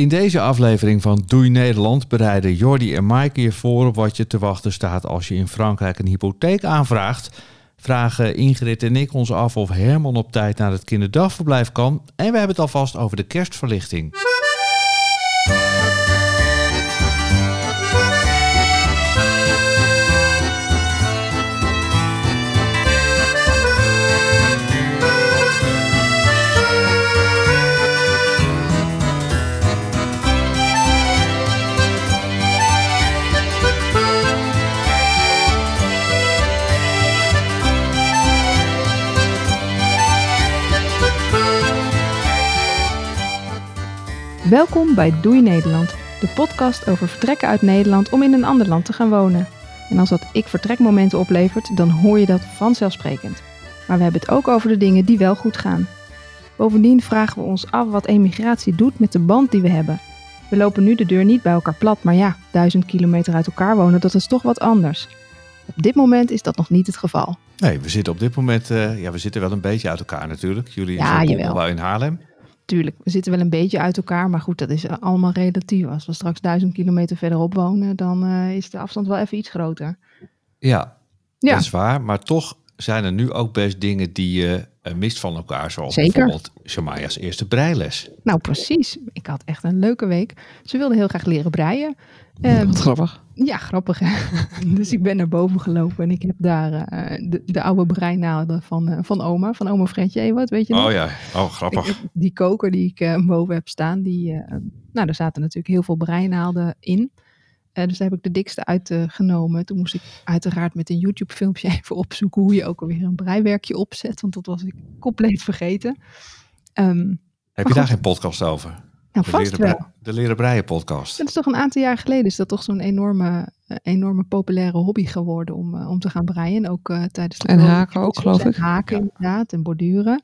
In deze aflevering van Doei Nederland bereiden Jordi en Maaike je voor op wat je te wachten staat als je in Frankrijk een hypotheek aanvraagt. Vragen Ingrid en ik ons af of Herman op tijd naar het kinderdagverblijf kan. En we hebben het alvast over de kerstverlichting. Welkom bij Doei Nederland, de podcast over vertrekken uit Nederland om in een ander land te gaan wonen. En als dat ik vertrekmomenten oplevert, dan hoor je dat vanzelfsprekend. Maar we hebben het ook over de dingen die wel goed gaan. Bovendien vragen we ons af wat emigratie doet met de band die we hebben. We lopen nu de deur niet bij elkaar plat, maar ja, duizend kilometer uit elkaar wonen, dat is toch wat anders. Op dit moment is dat nog niet het geval. Nee, we zitten op dit moment, uh, ja, we zitten wel een beetje uit elkaar natuurlijk. Jullie Ja, wel in Haarlem. Tuurlijk, we zitten wel een beetje uit elkaar, maar goed, dat is allemaal relatief. Als we straks duizend kilometer verderop wonen, dan eh, is de afstand wel even iets groter. Ja, Ja. dat is waar. Maar toch zijn er nu ook best dingen die je eh, mist van elkaar. Zoals Zeker. bijvoorbeeld Shamaya's eerste breiles. Nou, precies. Ik had echt een leuke week. Ze wilde heel graag leren breien. Ehm, Wat grappig. Ja, grappig hè. dus ik ben naar boven gelopen en ik heb daar eh, de, de oude breinaalden van, eh, van oma, van oma Fredje Ewart, weet je nog? Oh ja, oh grappig. die koker die ik eh, boven heb staan, die, nou, daar zaten natuurlijk heel veel breinaalden in. Dus daar heb ik de dikste uitgenomen. Toen moest ik uiteraard met een YouTube-filmpje even opzoeken hoe je ook alweer een breiwerkje opzet, want dat was ik compleet vergeten. Ehm, Heb je daar geen podcast over? Nou, De vast leren, wel. de leren breien podcast. Dat is toch een aantal jaar geleden is dat toch zo'n enorme, eh, enorme populaire hobby geworden om, eh, om te gaan breien. En ook eh, tijdens de En haken ook, geloof En ik. haken inderdaad en borduren.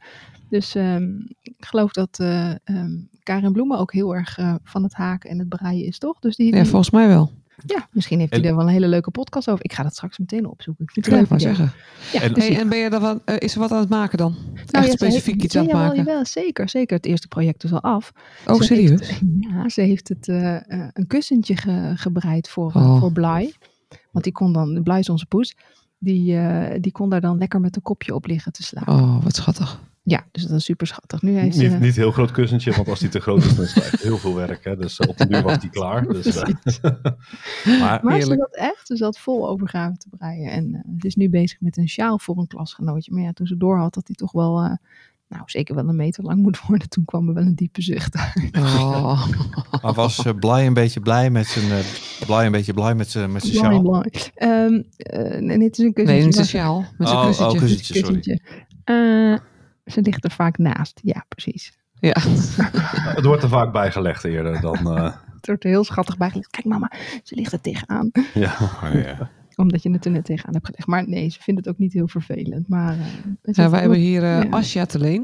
Dus ehm, ik geloof dat eh ehm, Karin Bloemen ook heel erg van het haken en het breien is, toch? Dus die, Ja, die- volgens mij wel. Ja, misschien heeft hij er wel een hele leuke podcast over. Ik ga dat straks meteen opzoeken. Ik vind het Ja, wou leuk idee. zeggen. Ja, En- Hey, ik- en ben je dan wat, eh, is er wat aan het maken dan? nou Echt ja, specifiek heeft- iets aan het maken? jawel, zeker, zeker. Het eerste project is al af. Oh, Ze serieus? Heeft, ja, ze heeft het, eh, eh, een kussentje ge- gebreid voor, Oh. voor Blai. Want die kon dan, Blai is onze poes, die, eh, die kon daar dan lekker met een kopje op liggen te slapen. Oh, wat schattig. Ja, dus dat is super schattig. Nu heeft Niet, ze... niet heel groot kussentje, want als die te groot is, dan is het echt heel veel werk. Hè? Dus eh, op de duur was die klaar. Dus, eh, Maar Maar ze zat echt, ze zat vol overgave te breien. En eh, ze is nu bezig met een sjaal voor een klasgenootje. Maar ja, toen ze doorhad dat die toch wel, eh, nou zeker wel een meter lang moet worden, toen kwam er wel een diepe zucht uit. Oh. Maar was eh, Blij een beetje blij met zijn, eh, blij een beetje blij met zijn, met zijn sjaal? blai. Ehm, eh, nee, het is een kussentje. Nee, niet maar- sociaal. Met zijn Oh, oh, kussentje. kussentje, sorry. Ze ligt er vaak naast. Ja, precies. Ja. het wordt er vaak bijgelegd eerder dan... eh, Het wordt er heel schattig bijgelegd. Kijk mama, ze ligt er tegenaan. ja. Oh, ja. Omdat je het er net tegenaan hebt gelegd. Maar nee, ze vindt het ook niet heel vervelend. Maar, eh, het Ja, is wij hebben hier eh Ja. Asja te leen.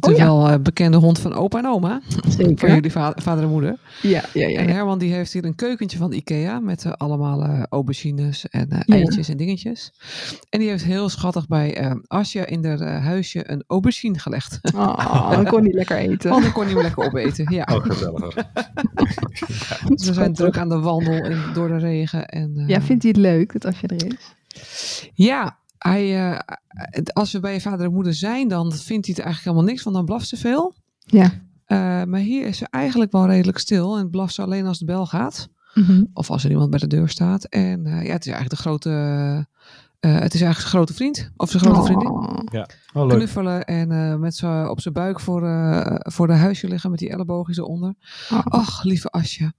Oh, De ja. wel eh, bekende hond van opa en oma. Voor Zeker. jullie va- vader en moeder. Ja, ja, ja. En. Herman die heeft hier een keukentje van Ikea. Met allemaal eh, aubergines en eh, Ja. eitjes en dingetjes. En die heeft heel schattig bij eh Asja in haar huisje een aubergine gelegd. Oh, dan kon hij lekker eten. Dan kon hij hem lekker opeten. Ja. Ook gezelliger. Ze zijn druk aan de wandel in, door de regen. En, eh, Ja, vindt hij het leuk dat is? Ja, hij, eh, als we bij je vader en moeder zijn, dan vindt hij het eigenlijk helemaal niks, want dan blaft ze veel. Ja. Eh, maar hier is ze eigenlijk wel redelijk stil en blaft ze alleen als de bel gaat. Mhm. Of als er iemand bij de deur staat. En eh, ja, het is eigenlijk de grote, eh, het is eigenlijk zijn grote vriend. Of zijn grote vriendin. Oh. Oh, leuk. Knuffelen en eh, met z'n op zijn buik voor, eh, voor de huisje liggen met die elleboogjes eronder. Oh. Ach, lieve Asja.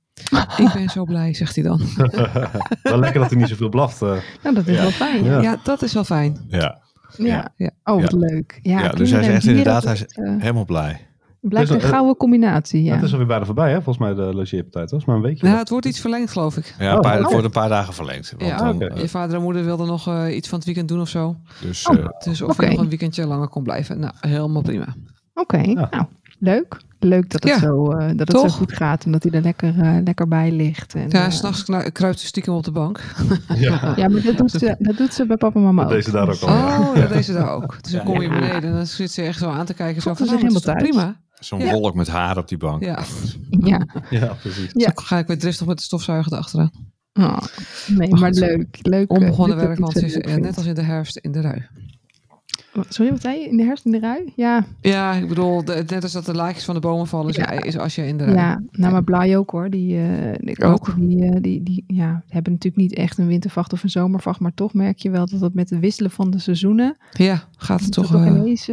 Ik ben zo blij, zegt hij dan. Wel lekker dat hij niet zoveel blaft. eh. Nou, dat is Ja. wel fijn. Ja. Ja. Ja, dat is wel fijn. Ja. Ja. Ja. Oh, wat Ja. leuk. Ja, Ja, dus hij is echt inderdaad, hij is helemaal blij. Blijkt Dus, een eh, gouden combinatie. Ja. Het is alweer bijna voorbij, hè? volgens mij, de logeerpartij. Is maar een weekje. Nou, het wordt iets verlengd, geloof ik. Ja, een Oh, paar, oh. het wordt een paar dagen verlengd. Want Ja, dan, oké. eh, Je vader en moeder wilden nog eh, iets van het weekend doen of zo. dus, Oh. eh, Dus of je nog een weekendje langer kon blijven. Nou, helemaal prima. Oké, Ja. nou, leuk. Leuk dat het, Ja, zo, eh, dat het zo goed gaat en dat hij er lekker, eh, lekker bij ligt. En, Ja, eh, s'nachts kruipt ze stiekem op de bank. ja. ja, maar dat doet, ze, dat doet ze bij papa en mama Dat ook. deed ze daar ook al. ja. Oh, dat deed ze daar ook. Dus dan kom je Ja. beneden en dan zit ze echt zo aan te kijken. Zo van, zijn nou, het is helemaal toch prima? Zo'n Ja. wolk met haar op die bank. Ja, Ja. Ja, precies. Ja. zo ga ik weer driftig met de stofzuiger erachteraan. Oh, nee, Maar leuk. leuk Onbegonnen werk, want is net als in de herfst in de rui. Sorry, wat zei je? In de herfst in de rui? Ja, Ja, ik bedoel, de- net als dat de laagjes van de bomen vallen, is, Ja. is als je in de rui. ja. nou maar Blij ook hoor. Die, eh katten Die, eh, die, die ja, hebben natuurlijk niet echt een wintervacht of een zomervacht, maar toch merk je wel dat het met het wisselen van de seizoenen Ja, gaat het toch... eh, ineens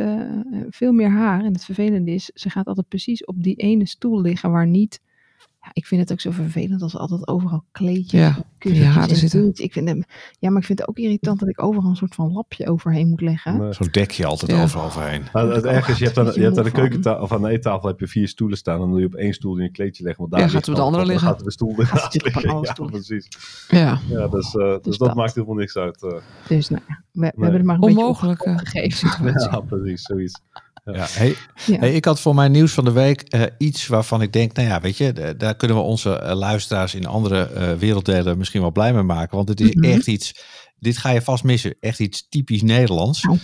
veel meer haar. En het vervelende is, ze gaat altijd precies op die ene stoel liggen waar niet... Ja, ik vind het ook zo vervelend als er altijd overal kleedjes Ja, en kussentjes en zitten. Ik vind hem, ja, maar ik vind het ook irritant dat ik overal een soort van lapje overheen moet leggen. Nee. Zo'n dekje altijd Ja. overal overheen. Maar het ergste is, je hebt aan, Beetje je hebt aan de keukentafel of aan de eettafel heb je vier stoelen staan. Dan doe je op één stoel in je kleedje leggen. Want daar Ja, gaat op de dan- andere dan liggen. Gaat de stoel een liggen. Ja, stoel. precies. ja, Ja, dus, eh, dus, Dus dat, dat. maakt helemaal niks uit. eh. Dus nou ja, we, we Nee. hebben er maar een beetje onmogelijk. eh, opgegeven. ja, precies, zoiets. Ja, hey, Ja. hey, ik had voor mijn nieuws van de week eh, iets waarvan ik denk, nou ja, weet je, daar kunnen we onze eh, luisteraars in andere eh, werelddelen misschien wel blij mee maken. Want het is Mhm. echt iets, dit ga je vast missen, echt iets typisch Nederlands. Nou.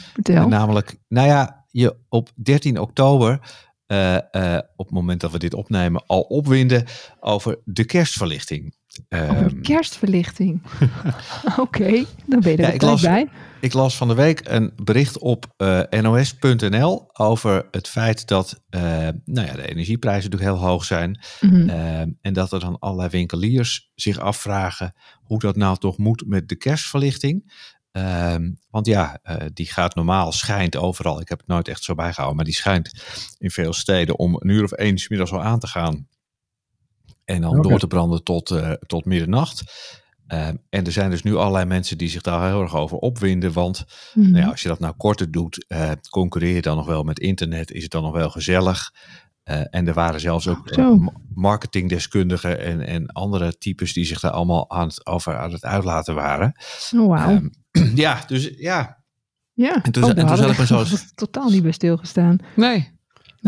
Namelijk, nou ja, je op 13 oktober, eh, eh, op het moment dat we dit opnemen, al opwinden over de kerstverlichting. Ehm, kerstverlichting. Oké, dan ben je er Ja, ik las- bij. Ik las van de week een bericht op eh, nos.nl over het feit dat eh, nou ja, de energieprijzen natuurlijk heel hoog zijn. Mhm. Ehm, en dat er dan allerlei winkeliers zich afvragen hoe dat nou toch moet met de kerstverlichting. Ehm, want ja, eh, die gaat normaal, schijnt overal. Ik heb het nooit echt zo bijgehouden, maar die schijnt in veel steden om een uur of één middags al aan te gaan. En dan door te branden tot, eh, tot middernacht. Ehm, en er zijn dus nu allerlei mensen die zich daar heel erg over opwinden. Want Mhm. nou ja, als je dat nou korter doet, eh, concurreer je dan nog wel met internet, is het dan nog wel gezellig. Eh, en er waren zelfs ook marketingdeskundigen en, en andere types die zich daar allemaal aan het, over aan het uitlaten waren. Oh, wauw. Ehm, ja, dus ja. ja. en toen- oh, en toen zat ik me zo totaal niet bij stilgestaan. Nee,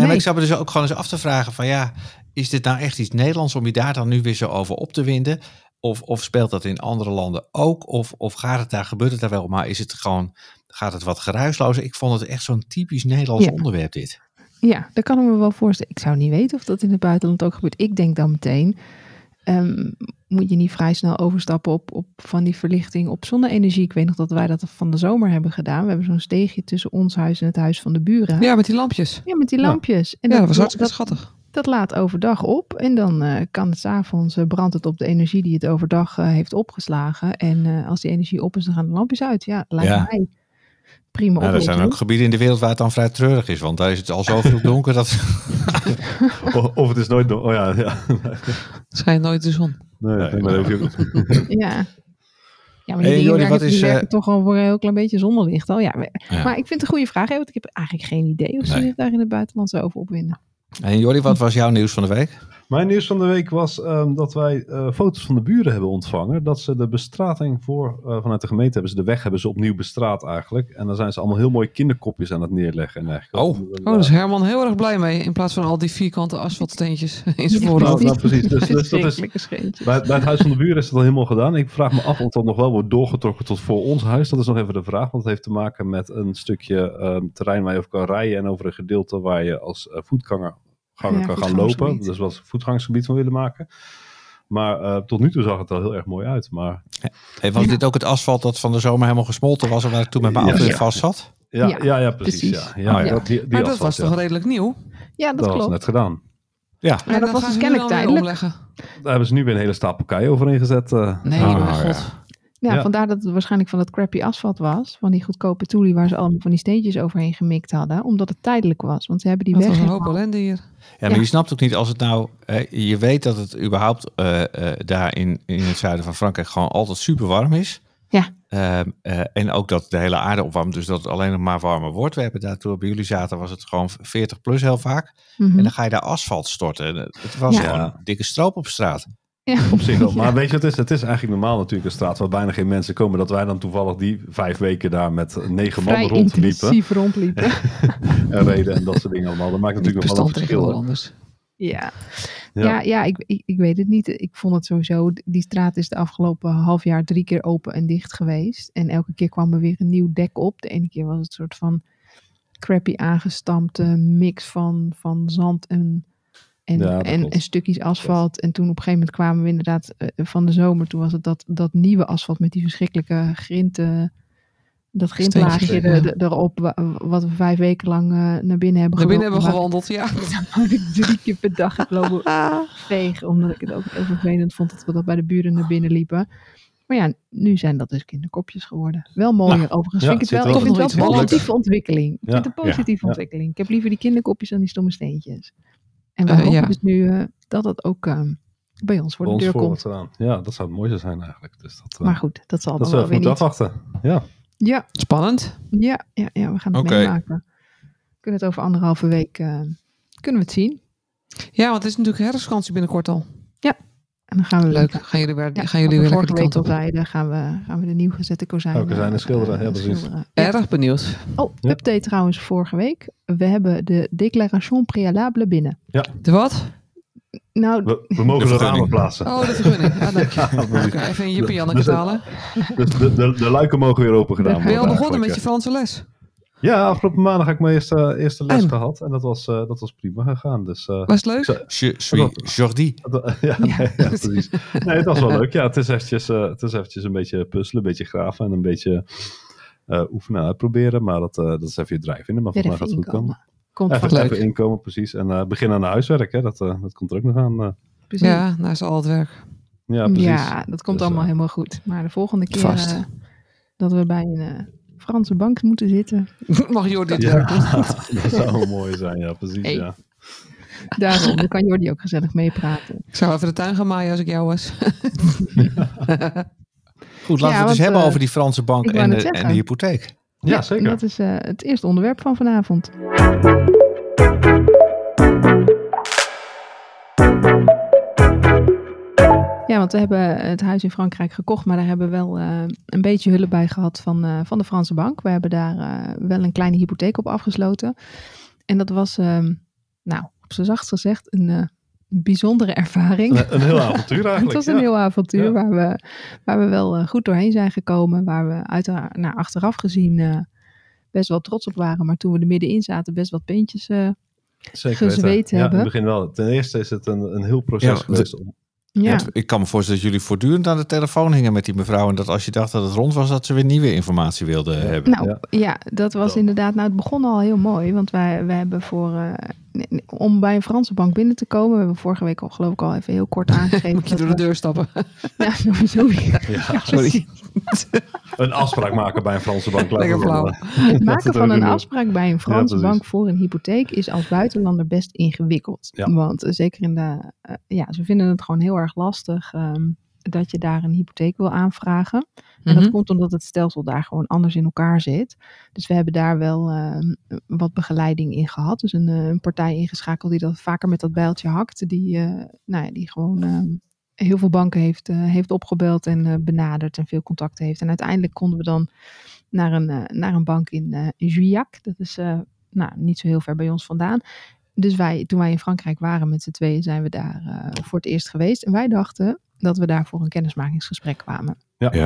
Nee, maar Nee. ik zou me dus ook gewoon eens af te vragen van ja, is dit nou echt iets Nederlands om je daar dan nu weer zo over op te winden? Of, of speelt dat in andere landen ook? Of, of gaat het daar, gebeurt het daar wel, maar is het gewoon, gaat het wat geruislozer? Ik vond het echt zo'n typisch Nederlands Ja. onderwerp dit. Ja, dat kan ik me wel voorstellen. Ik zou niet weten of dat in het buitenland ook gebeurt. Ik denk dan meteen, ehm, moet je niet vrij snel overstappen op, op van die verlichting op zonne-energie. Ik weet nog dat wij dat van de zomer hebben gedaan. We hebben zo'n steegje tussen ons huis en het huis van de buren. ja, met die lampjes. Ja, met die Ja. lampjes. En Ja, dat was dat, hartstikke dat, schattig. dat laat overdag op. En dan eh, kan het s'avonds uh, brandt het op de energie die het overdag eh, heeft opgeslagen. En eh, als die energie op is, dan gaan de lampjes uit. Ja, lijkt Ja. mij prima Nou, er zijn ook gebieden in de wereld waar het dan vrij treurig is, want daar is het al zo vroeg donker dat... Of, of het is nooit... Oh ja, ja. Schijnt nooit de zon. Nee, Nee, nee, maar dan hoef je- Ja. Ja, maar die Jordi, wat is, eh, toch al voor een heel klein beetje zonnelicht al. Ja, maar, Ja. maar ik vind het een goede vraag, hè, want ik heb eigenlijk geen idee of ze Nee. zich daar in het buitenland zo over opwinden. En Jordi, wat was jouw nieuws van de week? Mijn nieuws van de week was ehm, dat wij eh, foto's van de buren hebben ontvangen. Dat ze de bestrating voor, eh, vanuit de gemeente hebben ze de weg hebben ze opnieuw bestraat eigenlijk. En dan zijn ze allemaal heel mooie kinderkopjes aan het neerleggen. En eigenlijk. Oh. Oh, daar is Herman heel erg blij mee. In plaats van al die vierkante asfaltsteentjes in zijn Ja, voorhoofd. Nou, nou, precies. Dus, dus dat is, bij, bij het Huis van de Buren is het al helemaal gedaan. Ik vraag me af of dat nog wel wordt doorgetrokken tot voor ons huis. Dat is nog even de vraag. Want het heeft te maken met een stukje ehm, terrein waar je over kan rijden. En over een gedeelte waar je als eh, voetganger Ja, kan gaan lopen. voetgangersgebied. Dus wat voetgangsgebied van willen maken. Maar eh, tot nu toe zag het er heel erg mooi uit. Maar Hey, was dit ook het asfalt dat van de zomer helemaal gesmolten was en waar ik toen met mijn auto in vast zat? ja, ja, Ja, ja, precies. precies. Ja, ja, Oh, ja. Dat, die, die Maar dat asfalt, was ja. toch redelijk nieuw? Ja, dat Dat was klopt. net gedaan. Ja. Maar En dat was gaan dus kennelijk tijdelijk. omleggen. Daar hebben ze nu weer een hele stapel kei overheen gezet. eh. Nee, Ah, mijn ja. god. Ja, Ja. vandaar dat het waarschijnlijk van dat crappy asfalt was. Van die goedkope toelie waar ze allemaal van die steentjes overheen gemikt hadden. Omdat het tijdelijk was. Want ze hebben die Dat weg was een hoop ellende hier. Ja, maar Ja. je snapt ook niet als het nou... hè, je weet dat het überhaupt eh, eh, daar in, in het zuiden van Frankrijk gewoon altijd super warm is. Ja. Ehm, eh, en ook dat de hele aarde opwarmt, dus dat het alleen nog maar warmer wordt. We hebben daar toen we bij jullie zaten, was het gewoon 40 plus heel vaak. Mhm. En dan ga je daar asfalt storten. En Het was Ja. gewoon dikke stroop op straat. Ja. Op zich wel. Ja. Maar weet je wat het is? Het is eigenlijk normaal natuurlijk een straat waar bijna geen mensen komen. Dat wij dan toevallig die vijf weken daar met negen man Vrij rondliepen. intensief rondliepen. En reden en dat soort dingen allemaal. Dat maakt natuurlijk nog wel een verschil. anders. Ja, Ja. ja. ja, ik, ik, ik weet het niet. Ik vond het sowieso, die straat is de afgelopen half jaar drie keer open en dicht geweest. En elke keer kwam er weer een nieuw dek op. De ene keer was het soort van crappy aangestampte mix van, van zand en, en, Ja, dat en, klopt. en stukjes asfalt. En toen op een gegeven moment kwamen we inderdaad eh, van de zomer. Toen was het dat, dat nieuwe asfalt met die verschrikkelijke grinten. Dat grindlaagje er- ja. er- erop, wa- wat we vijf weken lang eh, naar binnen hebben Naar binnen hebben gewandeld, ja. waar ik drie keer per dag heb lopen vegen. Omdat ik het ook heel vervelend vond dat we dat bij de buren naar binnen liepen. Maar ja, nu zijn dat dus kinderkopjes geworden. Wel mooier Nou, overigens. ja, vind ik het het wel, ik vind het wel een positieve ontwikkeling. Ik Ja, vind het een positieve ja. ontwikkeling. Ik heb liever die kinderkopjes dan die stomme steentjes. En we Eh, hopen ja. dus nu eh, dat dat ook eh, bij ons voor de Ons deur komt. Ja, dat zou het mooiste zijn eigenlijk. Dus dat, eh, Maar goed, dat zal dat dan wel weer niet. afwachten. Ja. Ja, Spannend. ja, ja, ja, we gaan het Oké. meemaken. We kunnen het over anderhalve week eh, kunnen we het zien. Ja, want het is natuurlijk herfstvakantie binnenkort al. En dan gaan we Leuk. Gaan jullie weer, Ja, gaan jullie weer we lekker de kant op? gaan we, gaan we de nieuw gezette kozijnen, Oh, kozijnen eh, schilderen, ja, precies. schilderen. Ja. Erg benieuwd. Oh, Ja. update trouwens vorige week. We hebben de déclaration préalable binnen. De wat? Nou, We, we mogen De de ramen plaatsen. Oh, de vergunning. Ja, dank je. Ja, precies. Oké, even een Jippie Janneke Dus talen. Dus de, de, de luiken mogen weer open gedaan Ben Ben je al worden. begonnen met je Franse les? Ja, afgelopen maandag heb ik mijn eerste, eerste les En? gehad. En dat was, eh, dat was prima gegaan. Dus, eh, Was het leuk? Je suis Jordi. dat- ja, nee, ja, precies. Nee, het was wel leuk. Ja, het is eventjes, eh, het is eventjes een beetje puzzelen, een beetje graven en een beetje eh, oefenen en uitproberen. Maar dat, eh, dat is even je drijf in. Maar weer volgens mij even gaat het goed komen. inkomen. Komt Even, Leuk. even inkomen, precies. En eh beginnen aan de huiswerk, hè. Dat, eh, dat komt er ook nog aan. eh. precies. Ja, nou is al het werk. ja, precies. Ja, dat komt Dus, allemaal helemaal goed. Maar de volgende keer eh, dat we bij een eh, Franse bank moeten zitten. Mag Jordi het Ja, dat zou mooi zijn, ja, precies. Hey. Ja. Daarom, dan kan Jordi ook gezellig meepraten. Ik zou even de tuin gaan maaien als ik jou was. Goed, laten Ja, we het eens hebben eh, over die Franse bank en de, en de hypotheek. ja, zeker. Dat is eh, het eerste onderwerp van vanavond. Ja, want we hebben het huis in Frankrijk gekocht, maar daar hebben we wel eh, een beetje hulp bij gehad van, eh, van de Franse bank. We hebben daar eh, wel een kleine hypotheek op afgesloten. En dat was, ehm, nou, op zijn zachtst gezegd, een eh, bijzondere ervaring. Een, een heel avontuur eigenlijk. Het was een ja. heel avontuur Ja. waar, we, waar we wel goed doorheen zijn gekomen. Waar we uiteraard, nou, achteraf gezien eh, best wel trots op waren. Maar toen we er middenin zaten, best wat peentjes. eh, Zeker gezweet weten. Ja, in hebben. het begin wel. Ten eerste is het een, een heel proces Ja, geweest. Om, ja. Want ik kan me voorstellen dat jullie voortdurend aan de telefoon hingen met die mevrouw. En dat als je dacht dat het rond was, dat ze weer nieuwe informatie wilde hebben. Nou ja. dat was inderdaad. Nou, het begon al heel mooi. Want wij, wij hebben voor. eh, om bij een Franse bank binnen te komen. We hebben vorige week al, geloof ik, al even heel kort aangegeven. Moet je door de we- deur stappen. Ja, sowieso. ja, Sorry. een afspraak maken bij een Franse bank. laten Lekker flauw. Het maken van een afspraak bij een Franse bank voor een hypotheek is als buitenlander best ingewikkeld. Ja. Want eh, zeker in de, eh, ja, ze vinden het gewoon heel erg lastig ehm, dat je daar een hypotheek wil aanvragen. En dat Mhm. komt omdat het stelsel daar gewoon anders in elkaar zit. Dus we hebben daar wel ehm, wat begeleiding in gehad. Dus een, eh, een partij ingeschakeld die dat vaker met dat bijltje hakt. Die, eh, nou ja, die gewoon ehm, heel veel banken heeft, eh, heeft opgebeld en eh, benaderd en veel contacten heeft. En uiteindelijk konden we dan naar een, eh, naar een bank in, eh in Juillac. Dat is eh, nou, niet zo heel ver bij ons vandaan. Dus wij, toen wij in Frankrijk waren met z'n tweeën, zijn we daar eh, voor het eerst geweest. En wij dachten dat we daar voor een kennismakingsgesprek kwamen. Ja. Die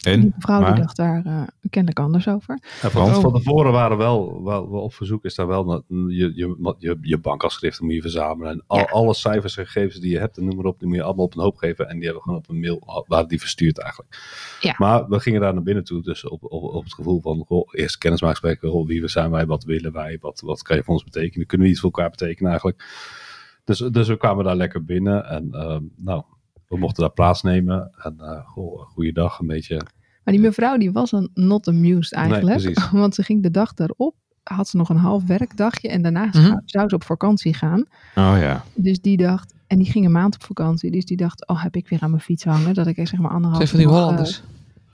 En? mevrouw Maar? die dacht daar eh, kennelijk anders over. Ja, van, Want? van tevoren waren wel, wel, wel op verzoek is daar wel dat je, je, je, je bankafschriften moet je verzamelen. En al, Ja. alle cijfers en gegevens die je hebt en noem maar op, die moet je allemaal op een hoop geven. En die hebben we gewoon op een mail, waren die verstuurd eigenlijk. Ja. Maar we gingen daar naar binnen toe, dus op, op, op het gevoel van, goh, eerst kennismakingsgesprek, goh, wie zijn wij, wat willen wij, wat, wat kan je voor ons betekenen, kunnen we iets voor elkaar betekenen eigenlijk. Dus, dus we kwamen daar lekker binnen en ehm, nou, we mochten daar plaatsnemen. En uh, goh, goeiedag, een beetje Maar die mevrouw die was een not amused eigenlijk. want ze ging de dag daarop, had ze nog een half werkdagje. En daarna Mhm. zou- zou ze op vakantie gaan. Oh ja. Dus die dacht, en die ging een maand op vakantie. Dus die dacht, oh heb ik weer aan mijn fiets hangen. Dat ik zeg maar anderhalf van die nog, eh, Hollanders.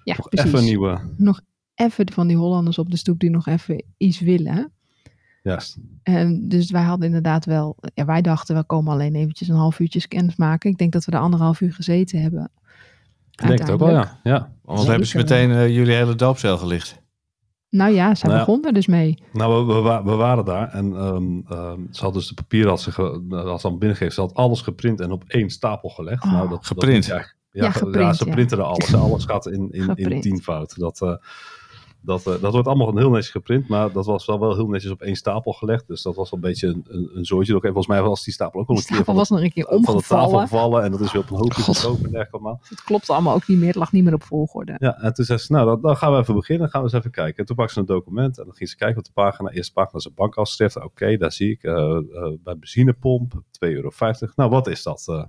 ja, nog precies. even een nieuwe, Nog even van die Hollanders op de stoep die nog even iets willen. Juist. En dus wij hadden inderdaad wel, ja, wij dachten we komen alleen eventjes een half uurtje kennis maken. Ik denk dat we er anderhalf uur gezeten hebben. Ik denk het ook wel, ja. ja. Want Zeker. hebben ze meteen eh, jullie hele doopcel gelicht. Nou ja, zij Nou ja. begon er dus mee. Nou, we, we, wa- we waren daar en ehm, ehm, ze had dus de papieren als ze, ge, als ze aan binnengegeven. Ze had alles geprint en op één stapel gelegd. Oh. nou, dat, Geprint? Dat, ja, Ja, ja, geprint, ze ja. printen er alles. Alles gaat in, in, in tienvoud. Dat, eh, Dat, eh, dat wordt allemaal heel netjes geprint, maar dat was wel, wel heel netjes op één stapel gelegd. Dus dat was wel een beetje een, een. Ook, en volgens mij was die stapel ook al een keer van was nog een keer de, van de tafel omgevallen. gevallen. En dat is weer op een hoopje gekomen en dergelijke allemaal. Het klopt allemaal ook niet meer. Het lag niet meer op volgorde. Ja, en toen zei ze, nou, dan, dan gaan we even beginnen. Dan gaan we eens even kijken. En toen pakte ze een document en dan ging ze kijken op de pagina. Eerste pagina is een bankafschrift. Oké, daar zie ik. eh, eh, bij benzinepomp, 2,50 euro. Nou, wat is dat? Eh,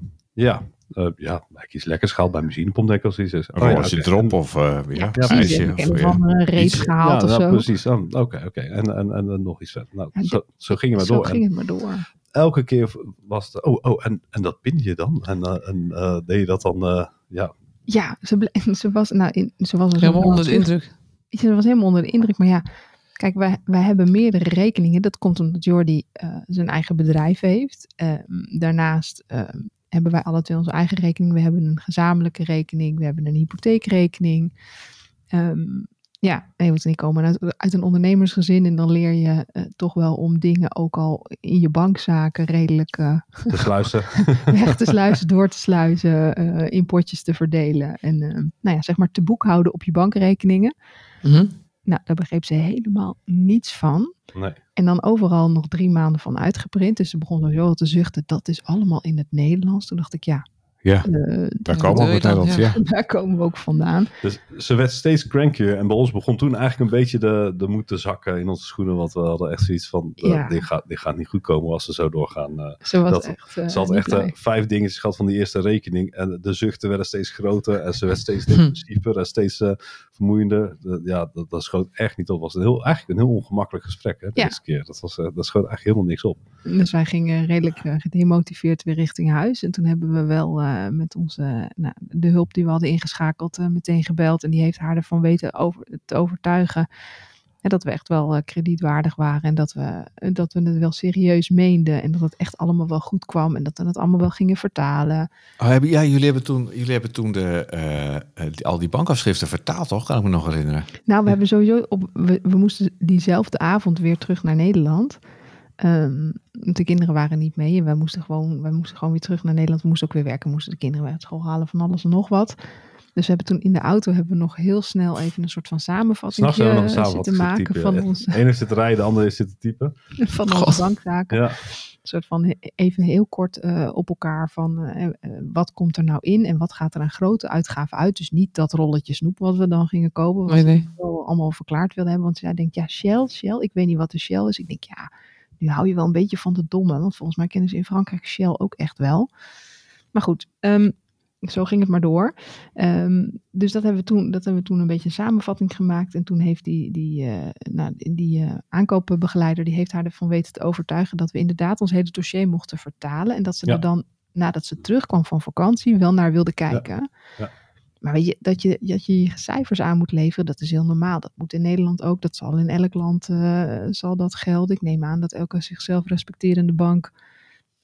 ja, eh, ja, ik kies lekker schaal bij benzinepomp, denk ik als iets is. Een Oh ja, drop of eh, ja, Ja, precies. ijsje Ik of, heb ja. van een reep gehaald ja, of nou, zo. precies. Oh, Oké, oké. En, en, en, en nog iets verder. Nou, Ja, zo, zo gingen we Zo door. ging En het maar door. elke keer was het, oh, oh, en, en dat pin je dan? En, eh, en eh, deed je dat dan, eh, ja, Ja, ze, ble- ze was, nou, in, ze was zo Helemaal onder de indruk. Ze was helemaal onder de indruk. Maar ja, kijk, wij, wij hebben meerdere rekeningen. Dat komt omdat Jordi eh, zijn eigen bedrijf heeft. Ehm, daarnaast ehm, hebben wij alle twee onze eigen rekening. We hebben een gezamenlijke rekening. We hebben een hypotheekrekening. Ehm, ja, nee, want die komen uit, uit een ondernemersgezin. En dan leer je eh, toch wel om dingen ook al in je bankzaken redelijk eh, te sluizen. weg te sluizen, door te sluizen, eh, in potjes te verdelen. En eh, nou ja, zeg maar te boekhouden op je bankrekeningen. Mhm. Nou, daar begreep ze helemaal niets van. nee. En dan overal nog drie maanden van uitgeprint. Dus ze begon al te zuchten. Dat is allemaal in het Nederlands. Toen dacht ik, ja, Ja, eh, daar komen we ja. Daar komen we ook vandaan. Dus ze werd steeds crankier. En bij ons begon toen eigenlijk een beetje de, de moed te zakken in onze schoenen. Want we hadden echt zoiets van, eh, Ja. dit, gaat, dit gaat niet goed komen als ze zo doorgaan. eh. Ze was Dat- echt, ze had echt vijf dingetjes gehad van die eerste rekening. En de zuchten werden steeds groter. En ze werd steeds depressiever en steeds eh, vermoeiender. De- ja, dat, dat schoot echt niet op. Het was een heel, eigenlijk een heel ongemakkelijk gesprek hè, de Ja. eerste keer. Dat, was, eh, dat schoot eigenlijk helemaal niks op. Dus wij gingen redelijk eh, gedemotiveerd weer richting huis. En toen hebben we wel eh, met onze, nou, de hulp die we hadden ingeschakeld, meteen gebeld. En die heeft haar ervan weten over, te overtuigen. Dat we echt wel eh, kredietwaardig waren. En dat we, eh, dat we het wel serieus meenden. En dat het echt allemaal wel goed kwam. En dat we het allemaal wel gingen vertalen. Oh, hebben, ja, jullie hebben toen, jullie hebben toen de, eh, die- al die bankafschriften vertaald, toch? Kan ik me nog herinneren. Nou, we hebben sowieso op. We, we moesten diezelfde avond weer terug naar Nederland. Ehm, de kinderen waren niet mee en wij moesten, gewoon, wij moesten gewoon weer terug naar Nederland. We moesten ook weer werken, we moesten de kinderen weer uit school halen van alles en nog wat. Dus we hebben toen in de auto hebben we nog heel snel even een soort van samenvatting we een zitten maken zitten typen. van, onze, De ene is zitten rijden, de andere is zitten typen. van onze bankzaken. Ja. Een soort van even heel kort eh, op elkaar van eh, eh, wat komt er nou in en wat gaat er aan grote uitgaven uit. Dus niet dat rolletje snoep wat we dan gingen kopen. wat Nee, nee. wel allemaal verklaard wilden hebben. Want zij denkt, ja, Shell, Shell, ik weet niet wat de Shell is. Ik denk, ja, nu hou je wel een beetje van de domme. Want volgens mij kennen ze in Frankrijk Shell ook echt wel. Maar goed, ehm, zo ging het maar door. Ehm, dus dat hebben, we toen, dat hebben we toen een beetje een samenvatting gemaakt. En toen heeft die, die, eh, nou, die eh, aankoopbegeleider, die heeft haar ervan weten te overtuigen dat we inderdaad ons hele dossier mochten vertalen. En dat ze Ja. er dan, nadat ze terugkwam van vakantie, wel naar wilde kijken. Ja. Maar weet je dat, je, dat je je cijfers aan moet leveren, dat is heel normaal. Dat moet in Nederland ook. Dat zal in elk land eh, zal dat gelden. Ik neem aan dat elke zichzelf respecterende bank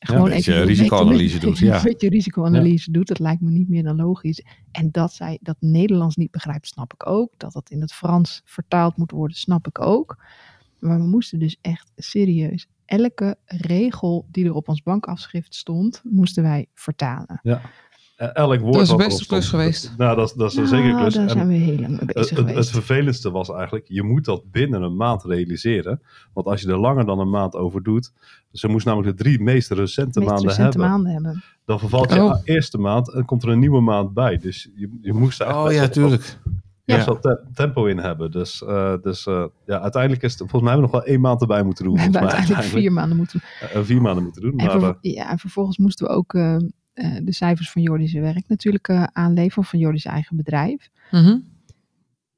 gewoon beetje even wil risicoanalyse doet, ja. Een beetje risicoanalyse doet. Dat lijkt me niet meer dan logisch. En dat zij dat Nederlands niet begrijpt, snap ik ook. Dat dat in het Frans vertaald moet worden, snap ik ook. Maar we moesten dus echt serieus elke regel die er op ons bankafschrift stond, moesten wij vertalen. Eh, Elk woord Dat is best een klus geweest. Nou, dat, is- dat is een zeker Nou, klus. Daar En zijn we heel lang mee het, bezig het, vervelendste was eigenlijk, je moet dat binnen een maand realiseren. Want als je er langer dan een maand over doet, ze moest namelijk de drie meest recente meest maanden recente hebben. maanden hebben. Dan vervalt je Oh. eerste maand en komt er een nieuwe maand bij. Dus je, je moest er echt Oh ja, tuurlijk. best Ja. wel te- tempo in hebben. Dus, eh, dus eh, ja, uiteindelijk is het, volgens mij hebben we nog wel één maand erbij moeten doen. We hebben volgens mij, uiteindelijk vier maanden moeten Eh, vier maanden moeten doen. En, Maar, eh, ja, en vervolgens moesten we ook eh, de cijfers van Jordi's werk natuurlijk eh, aanleveren, van Jordi's eigen bedrijf. Mhm.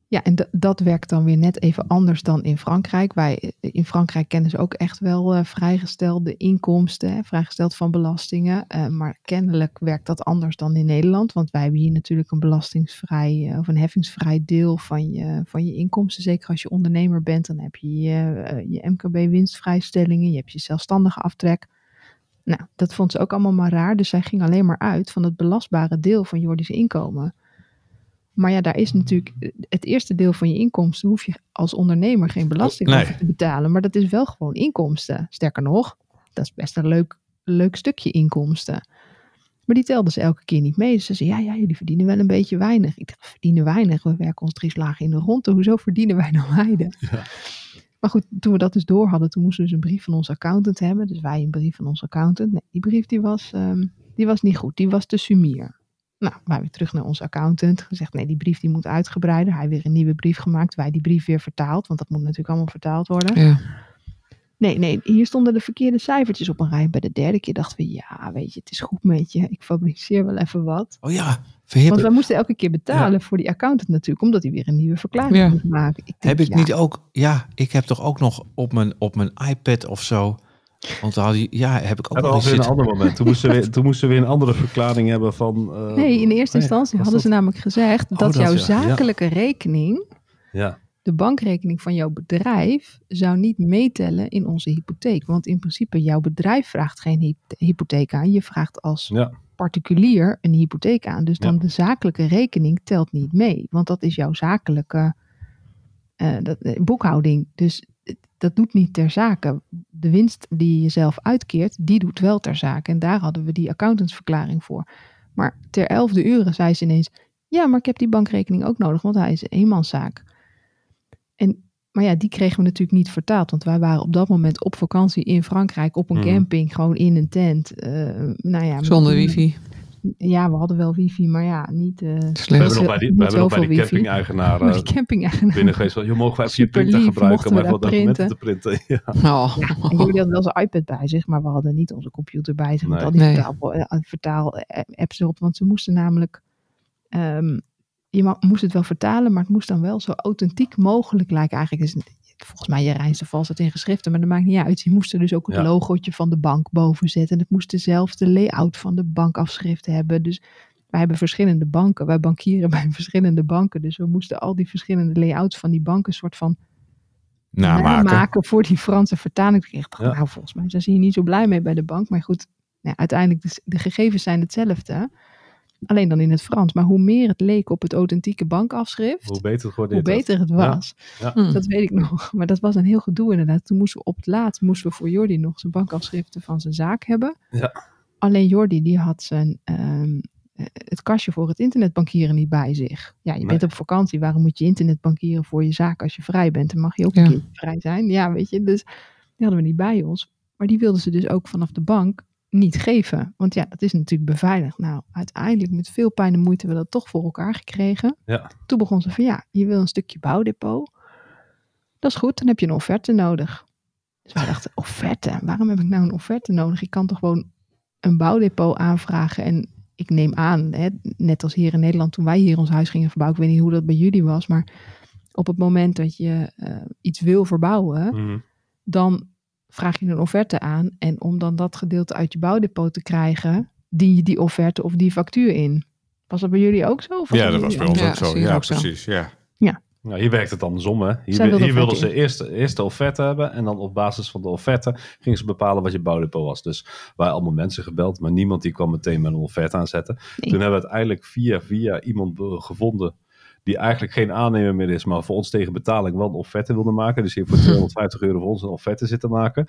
Ja, en dat werkt dan weer net even anders dan in Frankrijk. Wij eh, in Frankrijk kennen ze ook echt wel eh, vrijgestelde inkomsten, hè, vrijgesteld van belastingen. Maar kennelijk werkt dat anders dan in Nederland, want wij hebben hier natuurlijk een belastingsvrij of een heffingsvrij deel van je, van je inkomsten. Zeker als je ondernemer bent, dan heb je je, je MKB-winstvrijstellingen, je hebt je zelfstandige aftrek. Nou, dat vond ze ook allemaal maar raar. Dus zij ging alleen maar uit van het belastbare deel van Jordi's inkomen. Maar ja, daar is natuurlijk het eerste deel van je inkomsten hoef je als ondernemer geen belasting Nee. over te betalen. Maar dat is wel gewoon inkomsten. Sterker nog, dat is best een leuk, leuk stukje inkomsten. Maar die telden ze elke keer niet mee. Dus ze zeiden, ja, ja, jullie verdienen wel een beetje weinig. Ik dacht, verdienen weinig. We werken ons drie slagen in de ronde. Hoezo verdienen wij nou weinig? Ja. Maar goed, toen we dat dus door hadden, toen moesten we dus een brief van onze accountant hebben. Dus wij een brief van onze accountant. Nee, die brief die was, ehm, die was niet goed. Die was te sumier. Nou, wij weer terug naar onze accountant. Gezegd, nee, die brief die moet uitgebreider. Hij weer een nieuwe brief gemaakt. Wij die brief weer vertaald. Want dat moet natuurlijk allemaal vertaald worden. Ja. Nee, nee, hier stonden de verkeerde cijfertjes op een rij. Bij de derde keer dachten we, ja, weet je, het is goed met je. Ik fabriceer wel even wat. Oh ja, Want verhip, wij moesten elke keer betalen voor die accountant natuurlijk. Omdat hij weer een nieuwe verklaring Ja. moest maken. Ik denk, heb ik ja, niet ook... Ja, ik heb toch ook nog op mijn, op mijn iPad of zo... Want je, ja, heb ik ook weer een ander moment. Toen moesten, we weer, toen moesten we weer een andere verklaring hebben van... eh, Nee, in eerste nee, instantie hadden ze namelijk gezegd Oh, dat, dat jouw ja, ja. zakelijke rekening, Ja, de bankrekening van jouw bedrijf, zou niet meetellen in onze hypotheek. Want in principe, jouw bedrijf vraagt geen hyp- hypotheek aan. Je vraagt als ja, particulier een hypotheek aan. Dus dan Ja. de zakelijke rekening telt niet mee. Want dat is jouw zakelijke eh, dat, eh, boekhouding. Dus dat doet niet ter zake. De winst die je zelf uitkeert, die doet wel ter zake. En daar hadden we die accountantsverklaring voor. Maar ter elfde uren zei ze ineens... Ja, maar ik heb die bankrekening ook nodig, want hij is een eenmanszaak. En, maar ja, die kregen we natuurlijk niet vertaald. Want wij waren op dat moment op vakantie in Frankrijk, op een Mhm. camping, gewoon in een tent. Eh, nou ja, Zonder met- wifi. ja, we hadden wel wifi, maar ja, niet. eh we Slecht. hebben nog bij die, we hebben nog bij zoveel die eh, die camping-eigenaar. binnen geweest. "Joh, mogen wij even je printer lief, gebruiken om even we wat documenten te printen? Ja. Oh. En jullie hadden wel zijn iPad bij zich, maar we hadden niet onze computer bij zich. Met Nee. al die Nee. vertaal, eh, vertaal-apps erop. Want ze moesten namelijk. ehm, je moest het wel vertalen, maar het moest dan wel zo authentiek mogelijk lijken. Eigenlijk is volgens mij je reinste het in geschriften, maar dat maakt niet uit. Je moest er dus ook het Ja. logootje van de bank boven zetten. En het moest dezelfde layout van de bankafschrift hebben. Dus wij hebben verschillende banken. Wij bankieren bij verschillende banken. Dus we moesten al die verschillende layouts van die banken soort van Namaken. maken voor die Franse vertaling. Ik dacht, Ja. nou, volgens mij zijn ze hier niet zo blij mee bij de bank. Maar goed, nou, uiteindelijk, de, de gegevens zijn hetzelfde. Alleen dan in het Frans. Maar hoe meer het leek op het authentieke bankafschrift, Hoe beter het hoe beter het Ja. was. Hm. Dat weet ik nog. Maar dat was een heel gedoe inderdaad. Toen moesten we op het laatst moesten we voor Jordi nog zijn bankafschriften van zijn zaak hebben. Ja. Alleen Jordi die had zijn, ehm, eh, het kastje voor het internetbankieren niet bij zich. Ja, je Nee. bent op vakantie. Waarom moet je internetbankieren voor je zaak als je vrij bent? Dan mag je ook Ja. een keer vrij zijn. Ja, weet je. Dus die hadden we niet bij ons. Maar die wilden ze dus ook vanaf de bank niet geven. Want ja, dat is natuurlijk beveiligd. Nou, uiteindelijk met veel pijn en moeite hebben we dat toch voor elkaar gekregen. Ja. Toen begon ze van ja, je wil een stukje bouwdepot. Dat is goed, dan heb je een offerte nodig. Dus wij dachten, offerte? Waarom heb ik nou een offerte nodig? Ik kan toch gewoon een bouwdepot aanvragen. En ik neem aan, hè, net als hier in Nederland, toen wij hier ons huis gingen verbouwen. Ik weet niet hoe dat bij jullie was, maar op het moment dat je eh, iets wil verbouwen, Mhm. dan vraag je een offerte aan. En om dan dat gedeelte uit je bouwdepot te krijgen, dien je die offerte of die factuur in. Was dat bij jullie ook zo? Of Ja, dat was bij ons Ja, ook zo. Ja, ook zo. precies. Ja. Nou, hier werkt het andersom. Hè? Hier, wilden hier wilden offerte ze eerst, eerst de offerte hebben. En dan op basis van de offerte gingen ze bepalen wat je bouwdepot was. Dus wij allemaal mensen gebeld. Maar niemand die kwam meteen met een offerte aanzetten. Nee. Toen hebben we uiteindelijk via, via iemand gevonden. Die eigenlijk geen aannemer meer is. Maar voor ons tegen betaling wel een offerte wilde maken. Dus hier voor 250 euro voor ons een offerte zitten maken.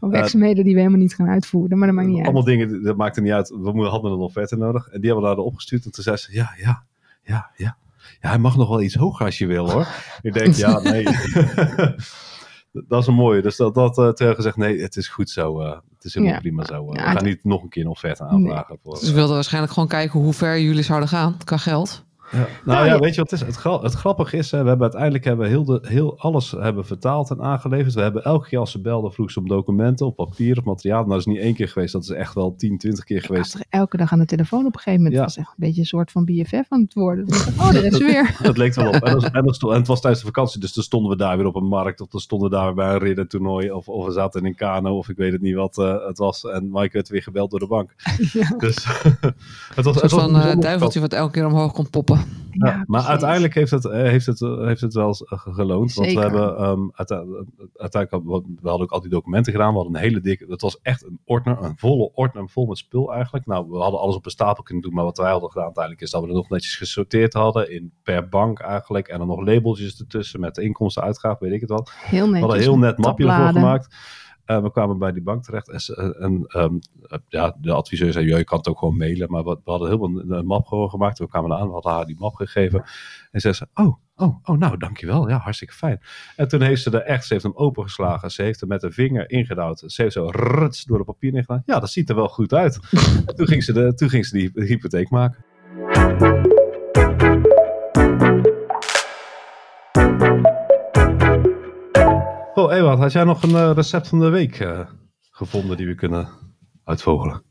Werkzaamheden die we helemaal niet gaan uitvoeren, maar dat maakt niet uit. Allemaal dingen, dat maakte niet uit. We hadden een offerte nodig. En die hebben we daar opgestuurd. En toen zei ze, ja, ja, ja, ja. Ja, hij mag nog wel iets hoger als je wil hoor. Ik denk, ja, nee. dat is een mooie. Dus dat, dat uh, hebben we gezegd, nee, het is goed zo. eh, het is helemaal Ja. prima zo. eh. Ja, we gaan niet nog een keer een offerte aanvragen. Voor, Ze wilden waarschijnlijk gewoon kijken hoe ver jullie zouden gaan qua geld. Ja. Nou Nou, ja, ja. weet je wat het is? Het, gra- het grappige is, hè, we hebben uiteindelijk hebben we heel, de, heel alles hebben vertaald en aangeleverd. We hebben elke keer als ze belden, vroeg ze om documenten, op papier, of materiaal. Nou, dat is niet één keer geweest, dat is echt wel 10, 20 keer Ik was geweest. elke dag aan de telefoon op een gegeven moment. Ja. Het was echt een beetje een soort van BFF aan het worden. Dus oh, daar is ze weer. Dat leek er wel op. En, dat- en, het was tijdens de vakantie, dus dan stonden we daar weer op een markt, of dan stonden we daar bij een riddertoernooi, of, of we zaten in een kano, of ik weet het niet wat eh, het was. En Mike werd weer gebeld door de bank. Ja. Dus het was, Een het soort was van een eh, duiveltje wat elke keer omhoog komt poppen. Ja, maar uiteindelijk heeft het, eh, heeft het, eh, heeft het wel eens, eh, geloond. Want we hebben ehm, uite- uiteindelijk, hadden we, we hadden ook al die documenten gedaan. We hadden een hele dikke, het was echt een ordner, een volle ordner, vol met spul eigenlijk. Nou, we hadden alles op een stapel kunnen doen. Maar wat wij hadden gedaan uiteindelijk is dat we er nog netjes gesorteerd hadden in per bank eigenlijk. En dan nog labeltjes ertussen met de inkomsten, uitgaven, weet ik het wat. Heel We netjes. hadden een heel net mapje ervoor gemaakt. Eh, we kwamen bij die bank terecht en, ze- en ehm, eh, ja, de adviseur zei, "Ja, je kan het ook gewoon mailen. Maar we, we hadden helemaal een, een map gewoon gemaakt. We kwamen aan, we hadden haar die map gegeven. En ze zei, oh, oh, oh, nou, dankjewel. Ja, hartstikke fijn. En toen heeft ze er echt, ze heeft hem opengeslagen. Ze heeft hem met een vinger ingedouwd. Ze heeft zo ruts door de papier ingedaan. Ja, dat ziet er wel goed uit. en toen ging ze, de, toen ging ze die hypotheek maken. Oh, Ewout, had jij nog een eh, recept van de week eh, gevonden die we kunnen uitvogelen?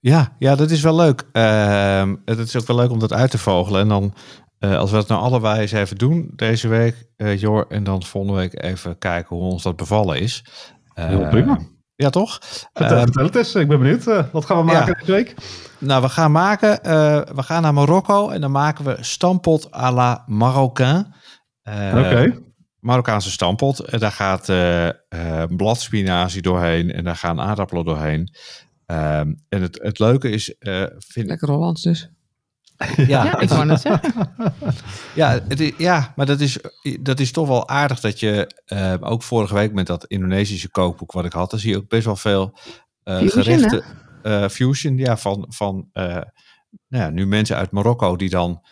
Ja, ja, dat is wel leuk. Ehm, het is ook wel leuk om dat uit te vogelen. En dan, eh, als we het nou allebei eens even doen deze week, eh Jor, en dan volgende week even kijken hoe ons dat bevallen is. Heel Eh, prima. Ja, toch? Vertel, Ehm, vertel het eens, ik ben benieuwd. Wat gaan we maken ja. deze week? Nou, we gaan maken, we gaan naar Marokko en dan maken we stampot à la Marocain. Oké. Marokkaanse stampot. Daar gaat eh, eh, bladspinazie doorheen en daar gaan aardappelen doorheen. Ehm, en het, het leuke is, eh, vind ik, Lekker Hollands dus. ja, Ja, ik wou net zeggen. Ja, het is, ja maar dat is, dat is toch wel aardig dat je, ook vorige week met dat Indonesische kookboek wat ik had, daar zie je ook best wel veel Fusion, gerechten. fusion, ja, van, van nou ja, nu mensen uit Marokko die dan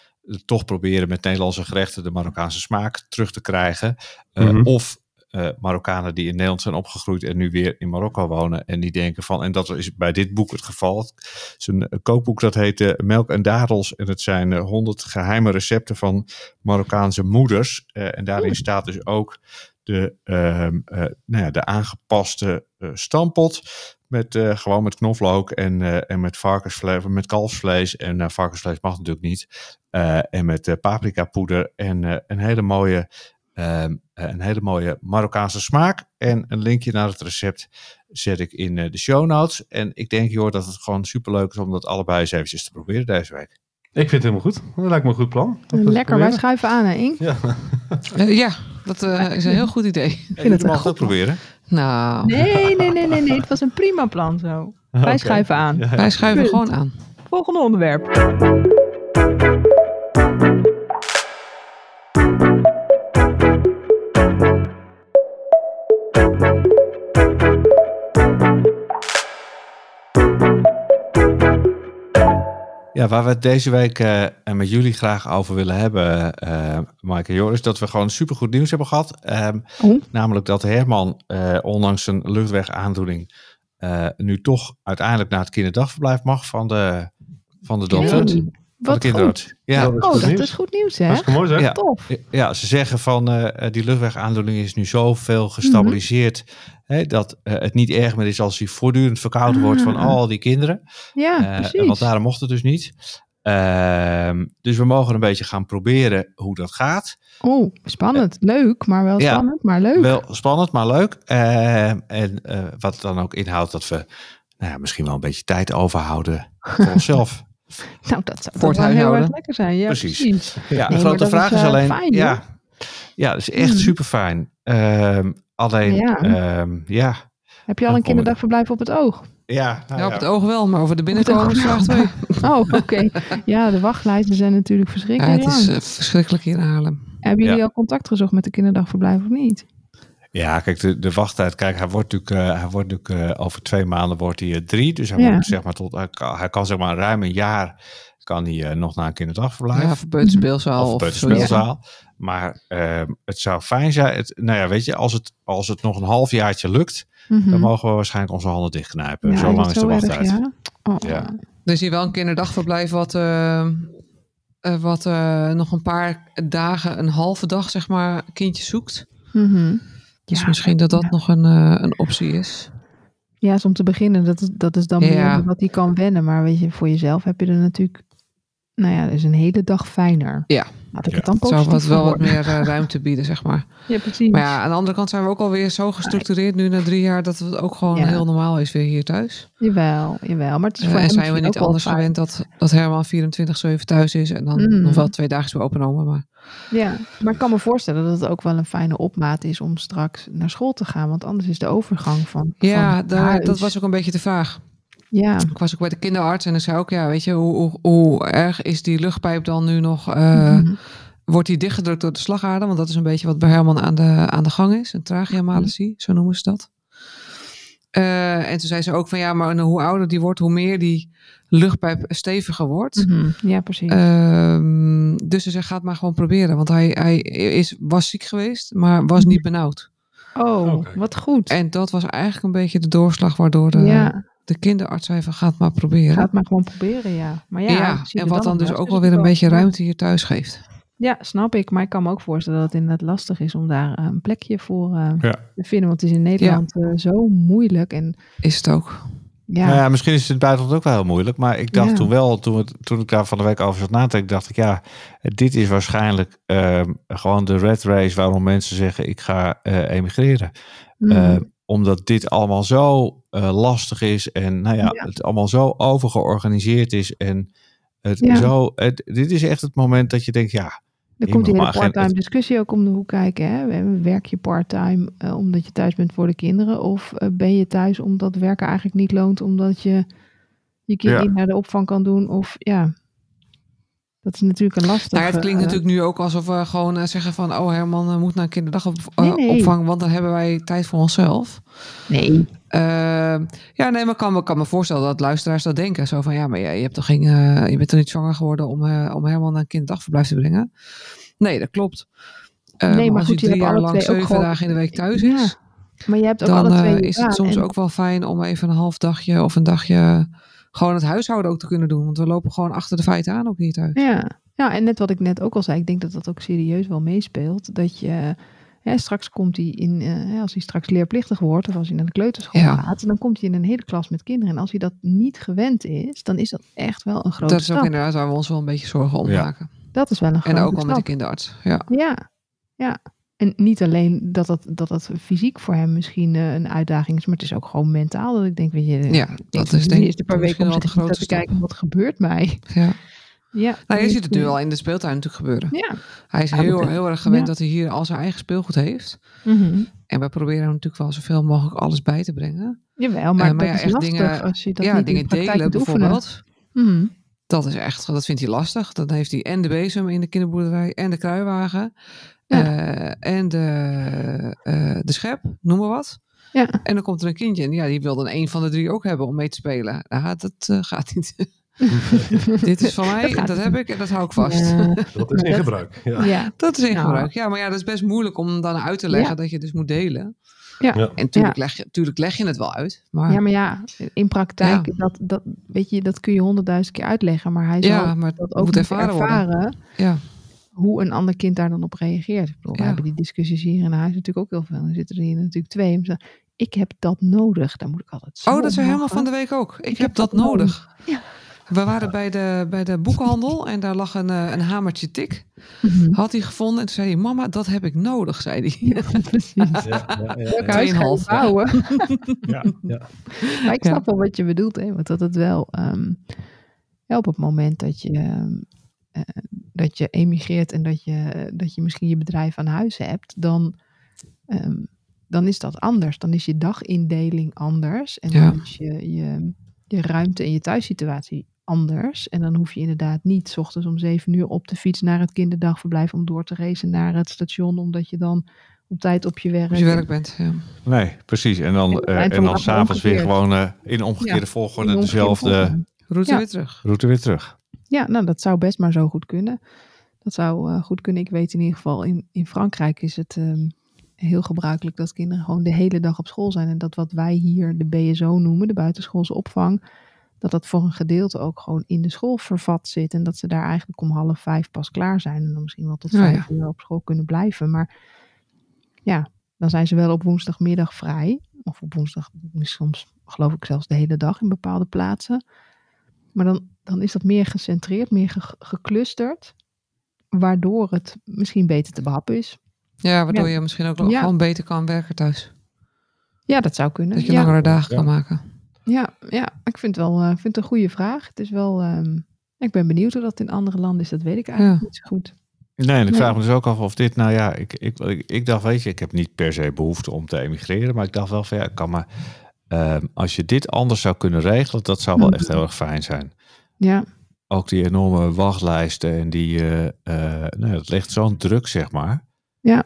toch proberen met Nederlandse gerechten de Marokkaanse smaak terug te krijgen. Eh, Mhm. Of eh, Marokkanen die in Nederland zijn opgegroeid en nu weer in Marokko wonen. En die denken van, en dat is bij dit boek het geval. Het is een kookboek dat heet eh, Melk en Dadels. En het zijn honderd geheime recepten van Marokkaanse moeders. Eh, en daarin staat dus ook de, ehm, eh, nou ja, de aangepaste eh, stampot. Met, eh, gewoon met knoflook en, eh, en met varkensvlees, met kalfsvlees. En eh, varkensvlees mag natuurlijk niet. Eh, en met eh, paprika poeder en eh, een hele mooie Ehm, eh, een hele mooie Marokkaanse smaak. En een linkje naar het recept zet ik in eh, de show notes. En ik denk, joh, dat het gewoon superleuk is om dat allebei eens eventjes te proberen deze week. Ik vind het helemaal goed. Dat lijkt me een goed plan. Lekker, wij schuiven aan, hè, Ink? Ja. Eh, ja, dat eh, is een heel goed idee. Ik vind het mag goed ook proberen. Nou, Nee, nee, nee, nee, nee. Het was een prima plan zo. Wij Oké. schuiven aan. Ja, ja. wij schuiven Punt. gewoon aan. Volgende onderwerp. Ja, waar we het deze week eh, en met jullie graag over willen hebben, eh Mike en Joris, dat we gewoon supergoed nieuws hebben gehad. Ehm, Oh. Namelijk dat Herman, eh, ondanks een luchtwegaandoening, eh, nu toch uiteindelijk naar het kinderdagverblijf mag van de, van de dokter. Hey, van de wat goed. kinderarts. Ja, Dat is Oh, goed dat nieuws. is goed nieuws, hè? Hartstikke mooi zeg. Ja. Tof. Ja, ze zeggen van eh, die luchtwegaandoening is nu zoveel gestabiliseerd. Hè, dat eh, het niet erg meer is als hij voortdurend verkouden wordt van Ah. al die kinderen. Ja, Eh, precies. want daarom mocht het dus niet. Ehm, dus we mogen een beetje gaan proberen hoe dat gaat. Oh, spannend. Leuk, maar wel Ja. spannend, maar leuk. Wel spannend, maar leuk. Ehm, en eh, wat dan ook inhoudt dat we nou ja, misschien wel een beetje tijd overhouden voor onszelf. Nou, dat zou Voor wel heel erg lekker zijn. Ja, Precies. precies. Ja, Nee, de grote vraag is, is, alleen. fijn, ja, ja, dat is echt Mm. super fijn. Alleen, Ja. ja. ja, Heb je al een kinderdagverblijf op het oog? ja, nou Ja, op ja. het oog wel, maar over de het vraag twee. Oh, oké. Ja, de wachtlijsten zijn natuurlijk Ja, verschrikkelijk het is eh, verschrikkelijk hier in Haarlem. Hebben jullie ja. al contact gezocht met de kinderdagverblijf of niet? Ja, kijk, de, de wachttijd, kijk, hij wordt natuurlijk, eh, hij wordt natuurlijk eh, over twee maanden wordt hij drie. Dus hij, Ja. wordt, zeg maar, tot, hij, kan, hij kan zeg maar ruim een jaar kan hij, eh, nog naar een kinderdagverblijf. Ja, voor peuterspeelzaal of of, peuterspeelzaal. Maar ehm, het zou fijn zijn, het, nou ja, weet je, als het, als het nog een halfjaartje lukt, Mhm. dan mogen we waarschijnlijk onze handen dichtknijpen. Ja, zo is lang is de wachttijd. ja? Oh. Ja. Er is hier wel een kinderdagverblijf wat, eh, eh, wat eh, nog een paar dagen, een halve dag zeg maar, kindjes zoekt. Mhm. Dus Ja, misschien dat dat ja. nog een, eh, een optie is. Ja, is om te beginnen, dat is, dat is dan Ja. meer wat hij kan wennen. Maar weet je, voor jezelf heb je er natuurlijk, nou ja, is een hele dag fijner. Ja. Laat ik Ja. het dan Het zou positief wat, wel wat meer eh, ruimte bieden, zeg maar. Ja, precies. Maar ja, aan de andere kant zijn we ook alweer zo gestructureerd nu na drie jaar dat het ook gewoon Ja. heel normaal is weer hier thuis. Jawel, jawel. Maar het is voor Eh, en zijn we niet anders gewend dat, dat Herman 24-7 thuis is en dan Mm. nog wel twee dagen weer opgenomen. Maar Ja, maar ik kan me voorstellen dat het ook wel een fijne opmaat is om straks naar school te gaan. Want anders is de overgang van. ja, van daar, huis- dat was ook een beetje de vraag. Ja, Ik was ook bij de kinderarts en ik zei ook, ja, weet je, hoe, hoe, hoe erg is die luchtpijp dan nu nog? eh, Mhm. Wordt die dichtgedrukt door de slagader? Want dat is een beetje wat bij Herman aan de, aan de gang is. Een tracheamalacie, zo noemen ze dat. Eh, en toen zei ze ook van ja, maar hoe ouder die wordt, hoe meer die luchtpijp steviger wordt. Mhm. Ja, precies. Ehm, dus ze zegt, ga het maar gewoon proberen. Want hij, hij is, was ziek geweest, maar was niet benauwd. oh, wat goed. En dat was eigenlijk een beetje de doorslag waardoor de, ja, de kinderarts zei van, ga het maar proberen. ga het maar gewoon proberen, ja. Maar ja, en wat dan dus naar ook uit. wel weer een beetje ruimte hier thuis geeft. Ja, snap ik. Maar ik kan me ook voorstellen dat het inderdaad lastig is om daar eh, een plekje voor eh, Ja. te vinden. Want het is in Nederland eh, zo moeilijk. En Is het ook. ja, Nou ja, misschien is het in het buitenland ook wel heel moeilijk. Maar ik dacht Ja. toen wel, toen, het, toen ik daar van de week over zat na te denken, dacht ik, ja, dit is waarschijnlijk ehm, gewoon de red race waarom mensen zeggen, ik ga eh, emigreren. mm, omdat dit allemaal zo eh, lastig is en nou ja, Ja. het allemaal zo overgeorganiseerd is. En het Ja. zo, het, dit is echt het moment dat je denkt, ja, er komt die hele maar geen- part-time discussie ook om de hoek kijken. Hè? Werk je part-time eh, omdat je thuis bent voor de kinderen? Of eh, ben je thuis omdat werken eigenlijk niet loont omdat je je kind Ja. niet naar de opvang kan doen? Of ja, dat is natuurlijk een lastige... Nou ja, het klinkt eh, natuurlijk nu ook alsof we gewoon eh, zeggen van... oh, Herman eh, moet naar een kinderdagopvang, Nee, nee. want dan hebben wij tijd voor onszelf. Nee, ja, nee, maar ik kan, me- kan me voorstellen dat luisteraars dat denken. Zo van, ja, maar jij- je, hebt toch geen, je bent toch niet zwanger geworden om, om Herman naar een kinderdagverblijf te brengen? Nee, dat klopt. Nee, maar als goed, je hij drie jaar alle lang zeven gewoon- dagen in de week thuis Ja, is... maar je hebt ook dan alle twee je is het soms en- ook wel fijn om even een half dagje of een dagje... gewoon het huishouden ook te kunnen doen. Want we lopen gewoon achter de feiten aan ook hier thuis. Ja. ja, en net wat ik net ook al zei, ik denk dat dat ook serieus wel meespeelt. Dat je, hè, straks komt hij in, eh, hè, als hij straks leerplichtig wordt of als hij naar de kleuterschool Ja. gaat, dan komt hij in een hele klas met kinderen. En als hij dat niet gewend is, dan is dat echt wel een grote Dat is ook stap. inderdaad waar we ons wel een beetje zorgen om Ja. maken. Dat is wel een En grote ook al met de stap. kinderarts. Ja. Ja, ja. En niet alleen dat dat, dat dat fysiek voor hem misschien eh, een uitdaging is, maar het is ook gewoon mentaal. Dat ik denk, weet je, Ja, dat de is denk ik eerste paar weken om de te kijken, wat gebeurt mij? ja. Ja, Nou, je ziet het nu al in de speeltuin natuurlijk gebeuren. Ja. Hij is Ja, heel, heel erg gewend ja. dat hij hier al zijn eigen speelgoed heeft. Mhm. En wij proberen hem natuurlijk wel zoveel mogelijk alles bij te brengen. Jawel, maar, Eh, maar dat ja, is echt dingen- als je dat ja, niet dingen de delen bijvoorbeeld. Mhm. Dat is echt, dat vindt hij lastig. Dan heeft hij en de bezem in de kinderboerderij en de kruiwagen. Ja. eh, en de, eh, de schep, noem maar wat. Ja. En dan komt er een kindje en ja, die wil dan een van de drie ook hebben om mee te spelen. Nou, dat eh, gaat niet. Dit is van mij, Dat dat heb ik en dat hou ik vast. Ja, Dat is in gebruik. Ja. ja. Dat is in Nou. gebruik. Ja, maar ja, dat is best moeilijk om dan uit te leggen Ja. dat je dus moet delen. Ja. Ja. En tuurlijk, leg je, tuurlijk leg je het wel uit. Maar ja, maar ja, in praktijk, dat, dat, weet je, dat kun je honderdduizend keer uitleggen, maar hij zal Ja, maar dat moet ook moeten ervaren worden. ervaren ja, hoe een ander kind daar dan op reageert. Ik bedoel, we hebben die discussies hier in huis natuurlijk ook heel veel. Er zitten er hier natuurlijk twee. En ze zeggen, ik heb dat nodig. Daar moet ik altijd zo Oh, dat is helemaal van de week ook. Ik, Ik heb heb dat dat nodig. Ja. We waren bij de, bij de boekhandel en daar lag een, eh, een hamertje tik. Mhm. Had hij gevonden en toen zei hij, mama, dat heb ik nodig, zei hij. Ja, precies. Ja, ja, ja, ja. huis ga je 2,5. bouwen? Ja, ja. Maar ik snap wel wat je bedoelt, hè? want dat het wel ehm, ja, op het moment dat je, ehm, eh, dat je emigreert en dat je, dat je misschien je bedrijf aan huis hebt, dan, ehm, dan is dat anders. Dan is je dagindeling anders en Ja. dan is je, je, je ruimte en je thuissituatie anders. En dan hoef je inderdaad niet 's ochtends om zeven uur op de fiets naar het kinderdagverblijf om door te racen naar het station, omdat je dan op tijd op je werk... Als je werk bent. Ja. Nee, precies. En dan, En eh, en dan s'avonds weer gewoon eh, in omgekeerde Ja, volgorde in omgekeerde dezelfde volgorde. Route Ja. weer terug. route weer terug. Ja, nou, dat zou best maar zo goed kunnen. Dat zou eh, goed kunnen. Ik weet in ieder geval, in, in Frankrijk is het ehm, heel gebruikelijk dat kinderen gewoon de hele dag op school zijn. En dat wat wij hier de BSO noemen, de buitenschoolse opvang, dat dat voor een gedeelte ook gewoon in de school vervat zit. En dat ze daar eigenlijk om half vijf pas klaar zijn. En dan misschien wel tot Ja, vijf ja. uur op school kunnen blijven. Maar ja, dan zijn ze wel op woensdagmiddag vrij. Of op woensdag, soms geloof ik zelfs de hele dag in bepaalde plaatsen. Maar dan, dan is dat meer gecentreerd, meer ge- geclusterd. Waardoor het misschien beter te behappen is. Ja, waardoor Ja. je misschien ook wel Ja. gewoon beter kan werken thuis. Ja, dat zou kunnen. Dat je ja, langere dagen Ja. kan maken. ja, ja, ik vind, wel, eh, vind het een goede vraag. Het is wel, ehm, ik ben benieuwd hoe dat in andere landen is. Dat weet ik eigenlijk Ja. niet zo goed. Nee, en ik vraag me dus ook af of dit, nou ja, ik, ik, ik, ik dacht, weet je, ik heb niet per se behoefte om te emigreren, maar ik dacht wel van ja, ik kan maar, ehm, als je dit anders zou kunnen regelen, dat zou wel echt Mhm. heel erg fijn zijn. Ja, Ook die enorme wachtlijsten en die, eh, eh, nou, dat legt zo'n druk, zeg maar. Ja.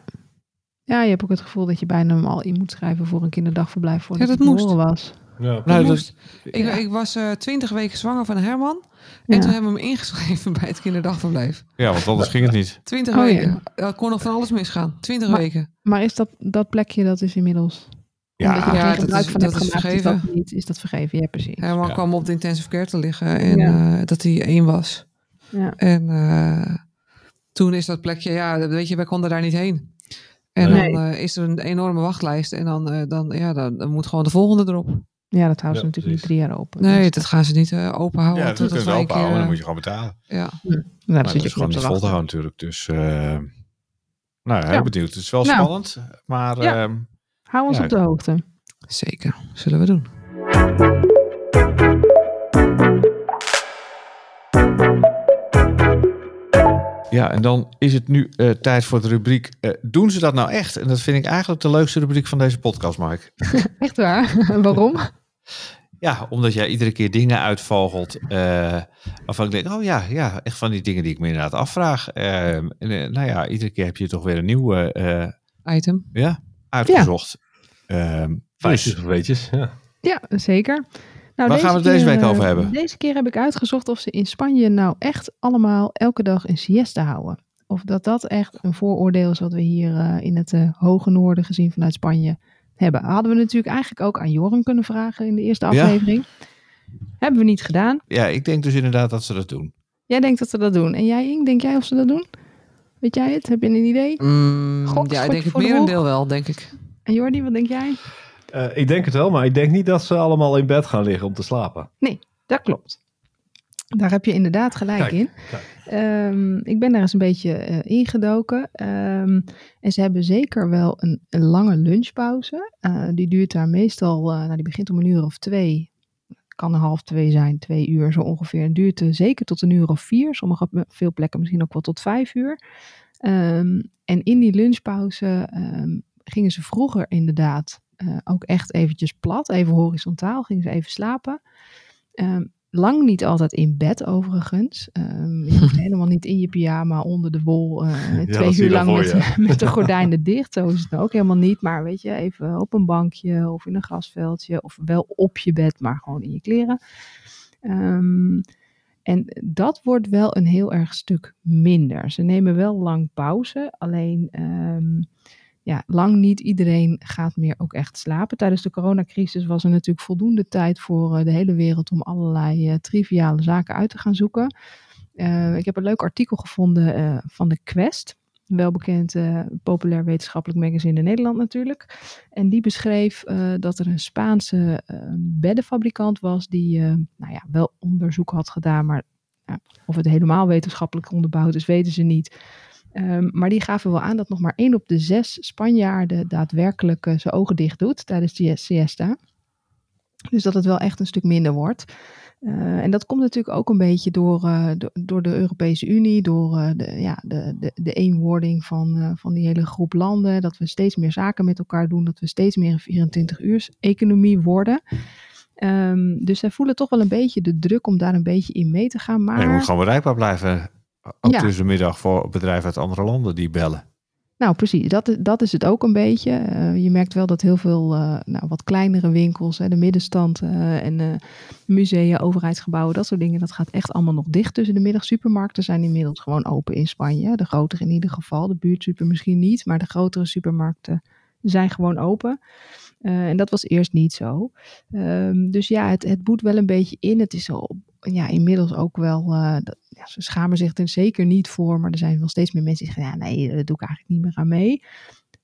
Ja, je hebt ook het gevoel dat je bijna hem al in moet schrijven voor een kinderdagverblijf voordat Ja, dat het moest. geboren was. Ja. Nou, moest. ik, ik was eh, twintig weken zwanger van Herman. En Ja. toen hebben we hem ingeschreven bij het kinderdagverblijf. Ja, want anders ging het niet. Twintig Oh, ja. weken. Er kon nog van alles misgaan. Twintig Maar- weken. Maar is dat, dat plekje, dat is inmiddels... Ja, omdat je ja, dat gebruik is- van dat hebt is gemaakt, is vergeven. dat, niet, is dat vergeven. Ja, precies. Ja. kwam op de intensive care te liggen. En Ja. eh, dat hij één was. Ja. En eh, toen is dat plekje, ja, weet je, wij konden daar niet heen. En Nee. dan eh, is er een enorme wachtlijst. En dan, eh, dan, ja, dan, dan moet gewoon de volgende erop. Ja, dat houden ze Ja, natuurlijk precies. niet drie jaar open. Nee, Dus dat gaan ze niet eh, open houden. Ja, dat kunnen ze een keer, dan moet je gewoon betalen. Ja. nou, Maar dan dat zit je is gewoon niet te vol te houden natuurlijk. Dus, eh, nou, heel Ja. benieuwd. Het is wel Nou. spannend, maar Ja. Hou ons Ja. op de hoogte. Zeker, zullen we doen. Ja, en dan is het nu eh, tijd voor de rubriek eh, Doen ze dat nou echt? En dat vind ik eigenlijk de leukste rubriek van deze podcast, Mark. Echt waar? Waarom? Ja, omdat jij iedere keer dingen uitvogelt eh, waarvan ik denk, oh ja, ja, echt van die dingen die ik me inderdaad afvraag. Ehm, en, eh, nou ja, iedere keer heb je toch weer een nieuwe eh, Item. ja, uitgezocht. Dus, of weetjes, ja. Ja, zeker. Nou, Waar gaan we het deze keer, week over hebben? Deze keer heb ik uitgezocht of ze in Spanje nou echt allemaal elke dag een siesta houden. Of dat dat echt een vooroordeel is wat we hier eh, in het eh, hoge noorden gezien vanuit Spanje hebben. Hadden we natuurlijk eigenlijk ook aan Joren kunnen vragen in de eerste Ja. aflevering. Hebben we niet gedaan. ja, ik denk dus inderdaad dat ze dat doen. Jij denkt dat ze dat doen. En jij, Ing, denk jij of ze dat doen? Weet jij het? Heb je een idee? Mm, ja, ik denk het de merendeel wel, denk ik. En Jordi, wat denk jij? Eh, ik denk het wel, maar ik denk niet dat ze allemaal in bed gaan liggen om te slapen. Dat klopt. Daar heb je inderdaad gelijk Kijk, in. kijk. Ehm, ik ben daar eens een beetje eh, ingedoken. Ehm, en ze hebben zeker wel een, een lange lunchpauze. Eh, die duurt daar meestal, eh, nou, die begint om een uur of twee. Kan een half twee zijn, twee uur zo ongeveer. En duurt eh, zeker tot een uur of vier. Sommige veel plekken misschien ook wel tot vijf uur. Ehm, en in die lunchpauze ehm, gingen ze vroeger inderdaad eh, ook echt eventjes plat, even horizontaal, gingen ze even slapen. Ehm, lang niet altijd in bed overigens. Ehm, je hoeft helemaal niet in je pyjama onder de wol eh, twee uur lang voor met, de gordijnen dicht. Zo is het ook helemaal niet. Maar weet je, even op een bankje of in een grasveldje of wel op je bed, maar gewoon in je kleren. Ehm, en dat wordt wel een heel erg stuk minder. Ze nemen wel lang pauze, alleen ehm, ja, lang niet iedereen gaat meer ook echt slapen. Tijdens de coronacrisis was er natuurlijk voldoende tijd voor eh, de hele wereld om allerlei eh, triviale zaken uit te gaan zoeken. Eh, ik heb een leuk artikel gevonden van de Quest. Welbekend populair wetenschappelijk magazine in Nederland natuurlijk. En die beschreef dat er een Spaanse beddenfabrikant was die nou ja, wel onderzoek had gedaan, maar of het helemaal wetenschappelijk onderbouwd is, weten ze niet. Ehm, maar die gaven wel aan dat nog maar één op de zes Spanjaarden daadwerkelijk eh, zijn ogen dicht doet tijdens die siesta. Dus dat het wel echt een stuk minder wordt. Eh, en dat komt natuurlijk ook een beetje door, eh, do- door de Europese Unie, door eh, de, ja, de, de, de eenwording van, eh, van die hele groep landen. Dat we steeds meer zaken met elkaar doen, dat we steeds meer een 24-uurs-economie worden. Ehm, dus zij voelen toch wel een beetje de druk om daar een beetje in mee te gaan. Maar je moet gewoon bereikbaar blijven. Ook Ja. tussen de middag voor bedrijven uit andere landen die bellen. Nou, precies. Dat, is- dat is het ook een beetje. Eh, je merkt wel dat heel veel eh, nou, wat kleinere winkels, hè, de middenstand eh, en musea, overheidsgebouwen, dat soort dingen, dat gaat echt allemaal nog dicht tussen de middag. Supermarkten zijn inmiddels gewoon open in Spanje. De grotere in ieder geval. De buurtsuper misschien niet, maar de grotere supermarkten zijn gewoon open. En dat was eerst niet zo. Ehm, dus ja, het, het boet wel een beetje in. Het is al, ja, inmiddels ook wel. eh, dat, ja, ze schamen zich er zeker niet voor, maar er zijn wel steeds meer mensen die zeggen: ja, nee, daar doe ik eigenlijk niet meer aan mee.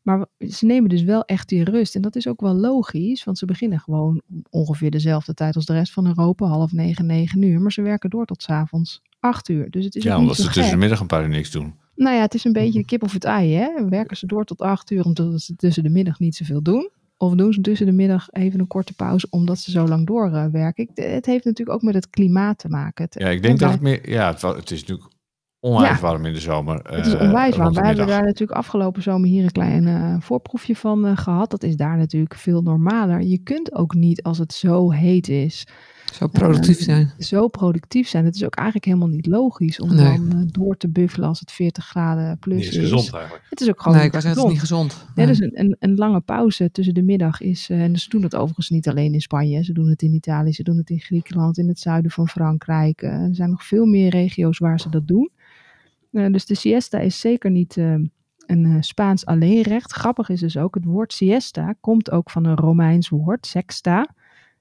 Maar ze nemen dus wel echt die rust. En dat is ook wel logisch, want ze beginnen gewoon ongeveer dezelfde tijd als de rest van Europa, half negen, negen uur. Maar ze werken door tot 's avonds acht uur. Dus het is Ja, omdat ze tussen de middag een paar uur niks doen. Nou ja, het is een beetje de kip of het ei. Hè? Werken ze door tot acht uur omdat ze tussen de middag niet zoveel doen? Of doen ze tussen de middag even een korte pauze omdat ze zo lang doorwerken? Ik- Het heeft natuurlijk ook met het klimaat te maken. Het- Ja, ik denk dat het meer. Ja, het, het is natuurlijk onwijs Ja. warm in de zomer. Het is eh, onwijs warm. Wij hebben daar natuurlijk afgelopen zomer hier een klein eh, voorproefje van eh, gehad. Dat is daar natuurlijk veel normaler. Je kunt ook niet als het zo heet is, Zo productief zijn. zo productief zijn. Het is ook eigenlijk helemaal niet logisch om Nee. dan door te buffelen als het 40 graden plus Niet eens is. gezond eigenlijk. Het is ook gewoon Nee, ik niet was gezond. niet gezond. Ja, dus een, een, een lange pauze tussen de middag is, eh, en ze doen dat overigens niet alleen in Spanje, ze doen het in Italië, ze doen het in Griekenland, in het zuiden van Frankrijk. Er zijn nog veel meer regio's waar ze dat doen. Eh, dus de siesta is zeker niet eh, een eh, Spaans alleenrecht. Grappig is dus ook, het woord siesta komt ook van een Romeins woord, sexta.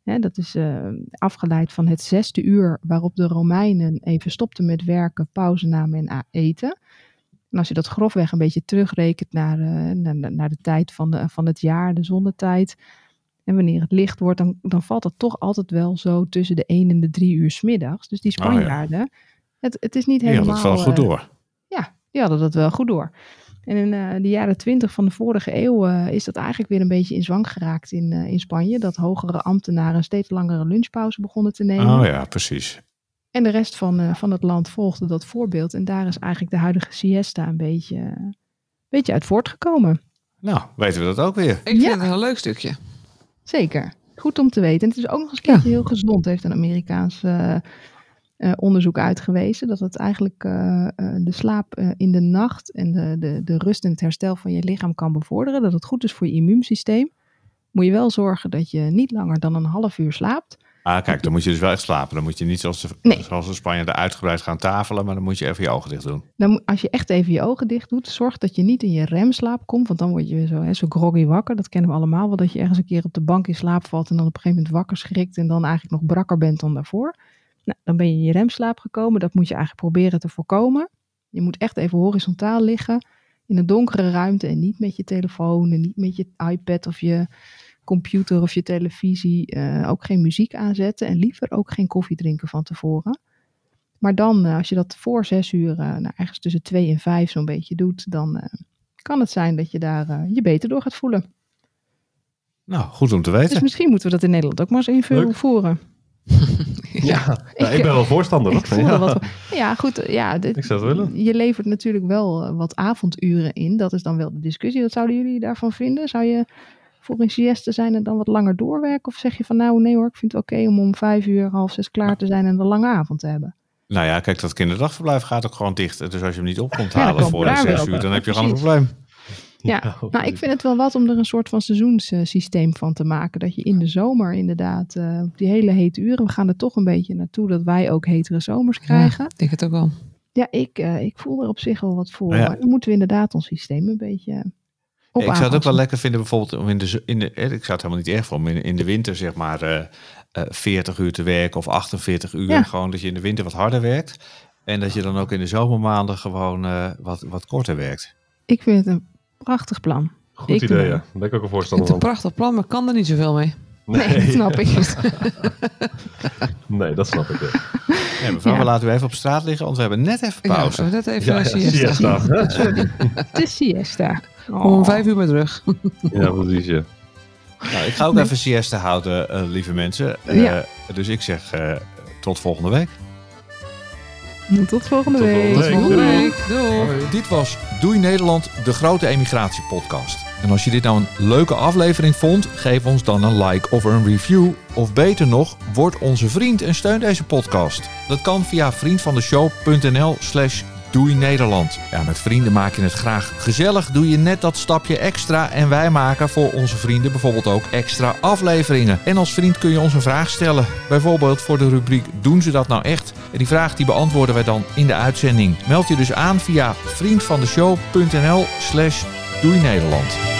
Hè, dat is eh, afgeleid van het zesde uur waarop de Romeinen even stopten met werken, pauze namen en eten. En als je dat grofweg een beetje terugrekent naar, naar, de tijd van, de, van het jaar, de zonnetijd. En wanneer het licht wordt, dan, dan valt dat toch altijd wel zo tussen de 1 en de 3 uur 's middags. Dus die Oh ja. Spanjaarden, het, het is niet helemaal... het wel goed eh, door. Ja, die hadden dat wel goed door. En in eh, de jaren twintig van de vorige eeuw eh, is dat eigenlijk weer een beetje in zwang geraakt in, eh, in Spanje. Dat hogere ambtenaren een steeds langere lunchpauze begonnen te nemen. Oh ja, precies. En de rest van, eh, van het land volgde dat voorbeeld. En daar is eigenlijk de huidige siesta een beetje, een beetje uit voortgekomen. Nou, weten we dat ook weer. Ik vind het een heel leuk stukje. Zeker. Goed om te weten. En het is ook nog eens een keertje heel gezond, heeft een Amerikaans eh, onderzoek uitgewezen. Dat het eigenlijk eh, eh, de slaap in de nacht en de, de, de rust en het herstel van je lichaam kan bevorderen. Dat het goed is voor je immuunsysteem. Moet je wel zorgen dat je niet langer dan een half uur slaapt. Ah, kijk, dan moet je dus wel echt slapen. Dan moet je niet zoals de, Nee. zoals de Spanjaarden uitgebreid gaan tafelen, maar dan moet je even je ogen dicht doen. Dan, als je echt even je ogen dicht doet, zorg dat je niet in je remslaap komt. Want dan word je zo, hè, zo groggy wakker. Dat kennen we allemaal wel. Dat je ergens een keer op de bank in slaap valt en dan op een gegeven moment wakker schrikt. En dan eigenlijk nog brakker bent dan daarvoor. Nou, dan ben je in je remslaap gekomen. Dat moet je eigenlijk proberen te voorkomen. Je moet echt even horizontaal liggen. In een donkere ruimte en niet met je telefoon en niet met je iPad of je computer of je televisie. eh, ook geen muziek aanzetten en liever ook geen koffie drinken van tevoren. Maar dan, eh, als je dat voor zes uur, eh, nou, ergens tussen twee en vijf zo'n beetje doet, dan kan het zijn dat je daar je beter door gaat voelen. Nou, goed om te Dus weten. misschien moeten we dat in Nederland ook maar eens invullen Leuk. voeren. Ja, ja, ik ben wel voorstander. Ik ja. wat. Ja, goed. eh, Ja, dit- Ik zou het willen. Je levert natuurlijk wel eh, wat avonduren in. Dat is dan wel de discussie. Wat zouden jullie daarvan vinden? Zou je voor een sieste zijn en dan wat langer doorwerken? Of zeg je van nou nee hoor, ik vind het oké om om vijf uur, half zes klaar te zijn en een lange avond te hebben? Nou ja, kijk, dat kinderdagverblijf gaat ook gewoon dicht. Dus als je hem niet op komt halen voor de zes uur, dan heb je gewoon een probleem. Ja, Nou, ik vind het wel wat om er een soort van seizoenssysteem van te maken. Dat je in de zomer inderdaad, eh, op die hele hete uren, we gaan er toch een beetje naartoe dat wij ook hetere zomers krijgen. Ik denk het ook wel. Ja, ik, eh, ik voel er op zich wel wat voor. Nou ja. Maar dan moeten we inderdaad ons systeem een beetje op ik zou het ook wel lekker vinden, bijvoorbeeld om in de, in de eh, ik zou het helemaal niet erg vinden om in, in de winter zeg maar eh, eh, 40 uur te werken of 48 uur. Ja. Gewoon dat je in de winter wat harder werkt. En dat je dan ook in de zomermaanden gewoon eh, wat, wat korter werkt. Ik vind het een prachtig plan. Goed Ik idee, ja. Daar ben ik ook een Het voorstander is een van. prachtig plan, maar kan er niet zoveel mee. Nee, dat snap ik. Nee, dat snap ik. Ja. Ja, mevrouw, Ja. we laten u even op straat liggen, want we hebben net even Ja, pauze. we hebben net even Ja, een ja, siesta. siesta. De siesta. Oh. Om vijf uur met terug. Ja, precies. Ja. Nou, ik ga ook Nee. even siesta houden, eh, lieve mensen. Eh, Ja. Dus ik zeg eh, tot volgende week. Tot volgende Tot week. volgende week. Volgende Doei. week. Doei. Dit was Doei Nederland, de grote emigratiepodcast. En als je dit nou een leuke aflevering vond, geef ons dan een like of een review. Of beter nog, word onze vriend en steun deze podcast. Dat kan via vriendvandeshow.nl slash Doei Nederland. Ja, met vrienden maak je het graag gezellig. Doe je net dat stapje extra. En wij maken voor onze vrienden bijvoorbeeld ook extra afleveringen. En als vriend kun je ons een vraag stellen. Bijvoorbeeld voor de rubriek Doen ze dat nou echt? En die vraag die beantwoorden wij dan in de uitzending. Meld je dus aan via vriendvandeshow.nl slash Doei Nederland.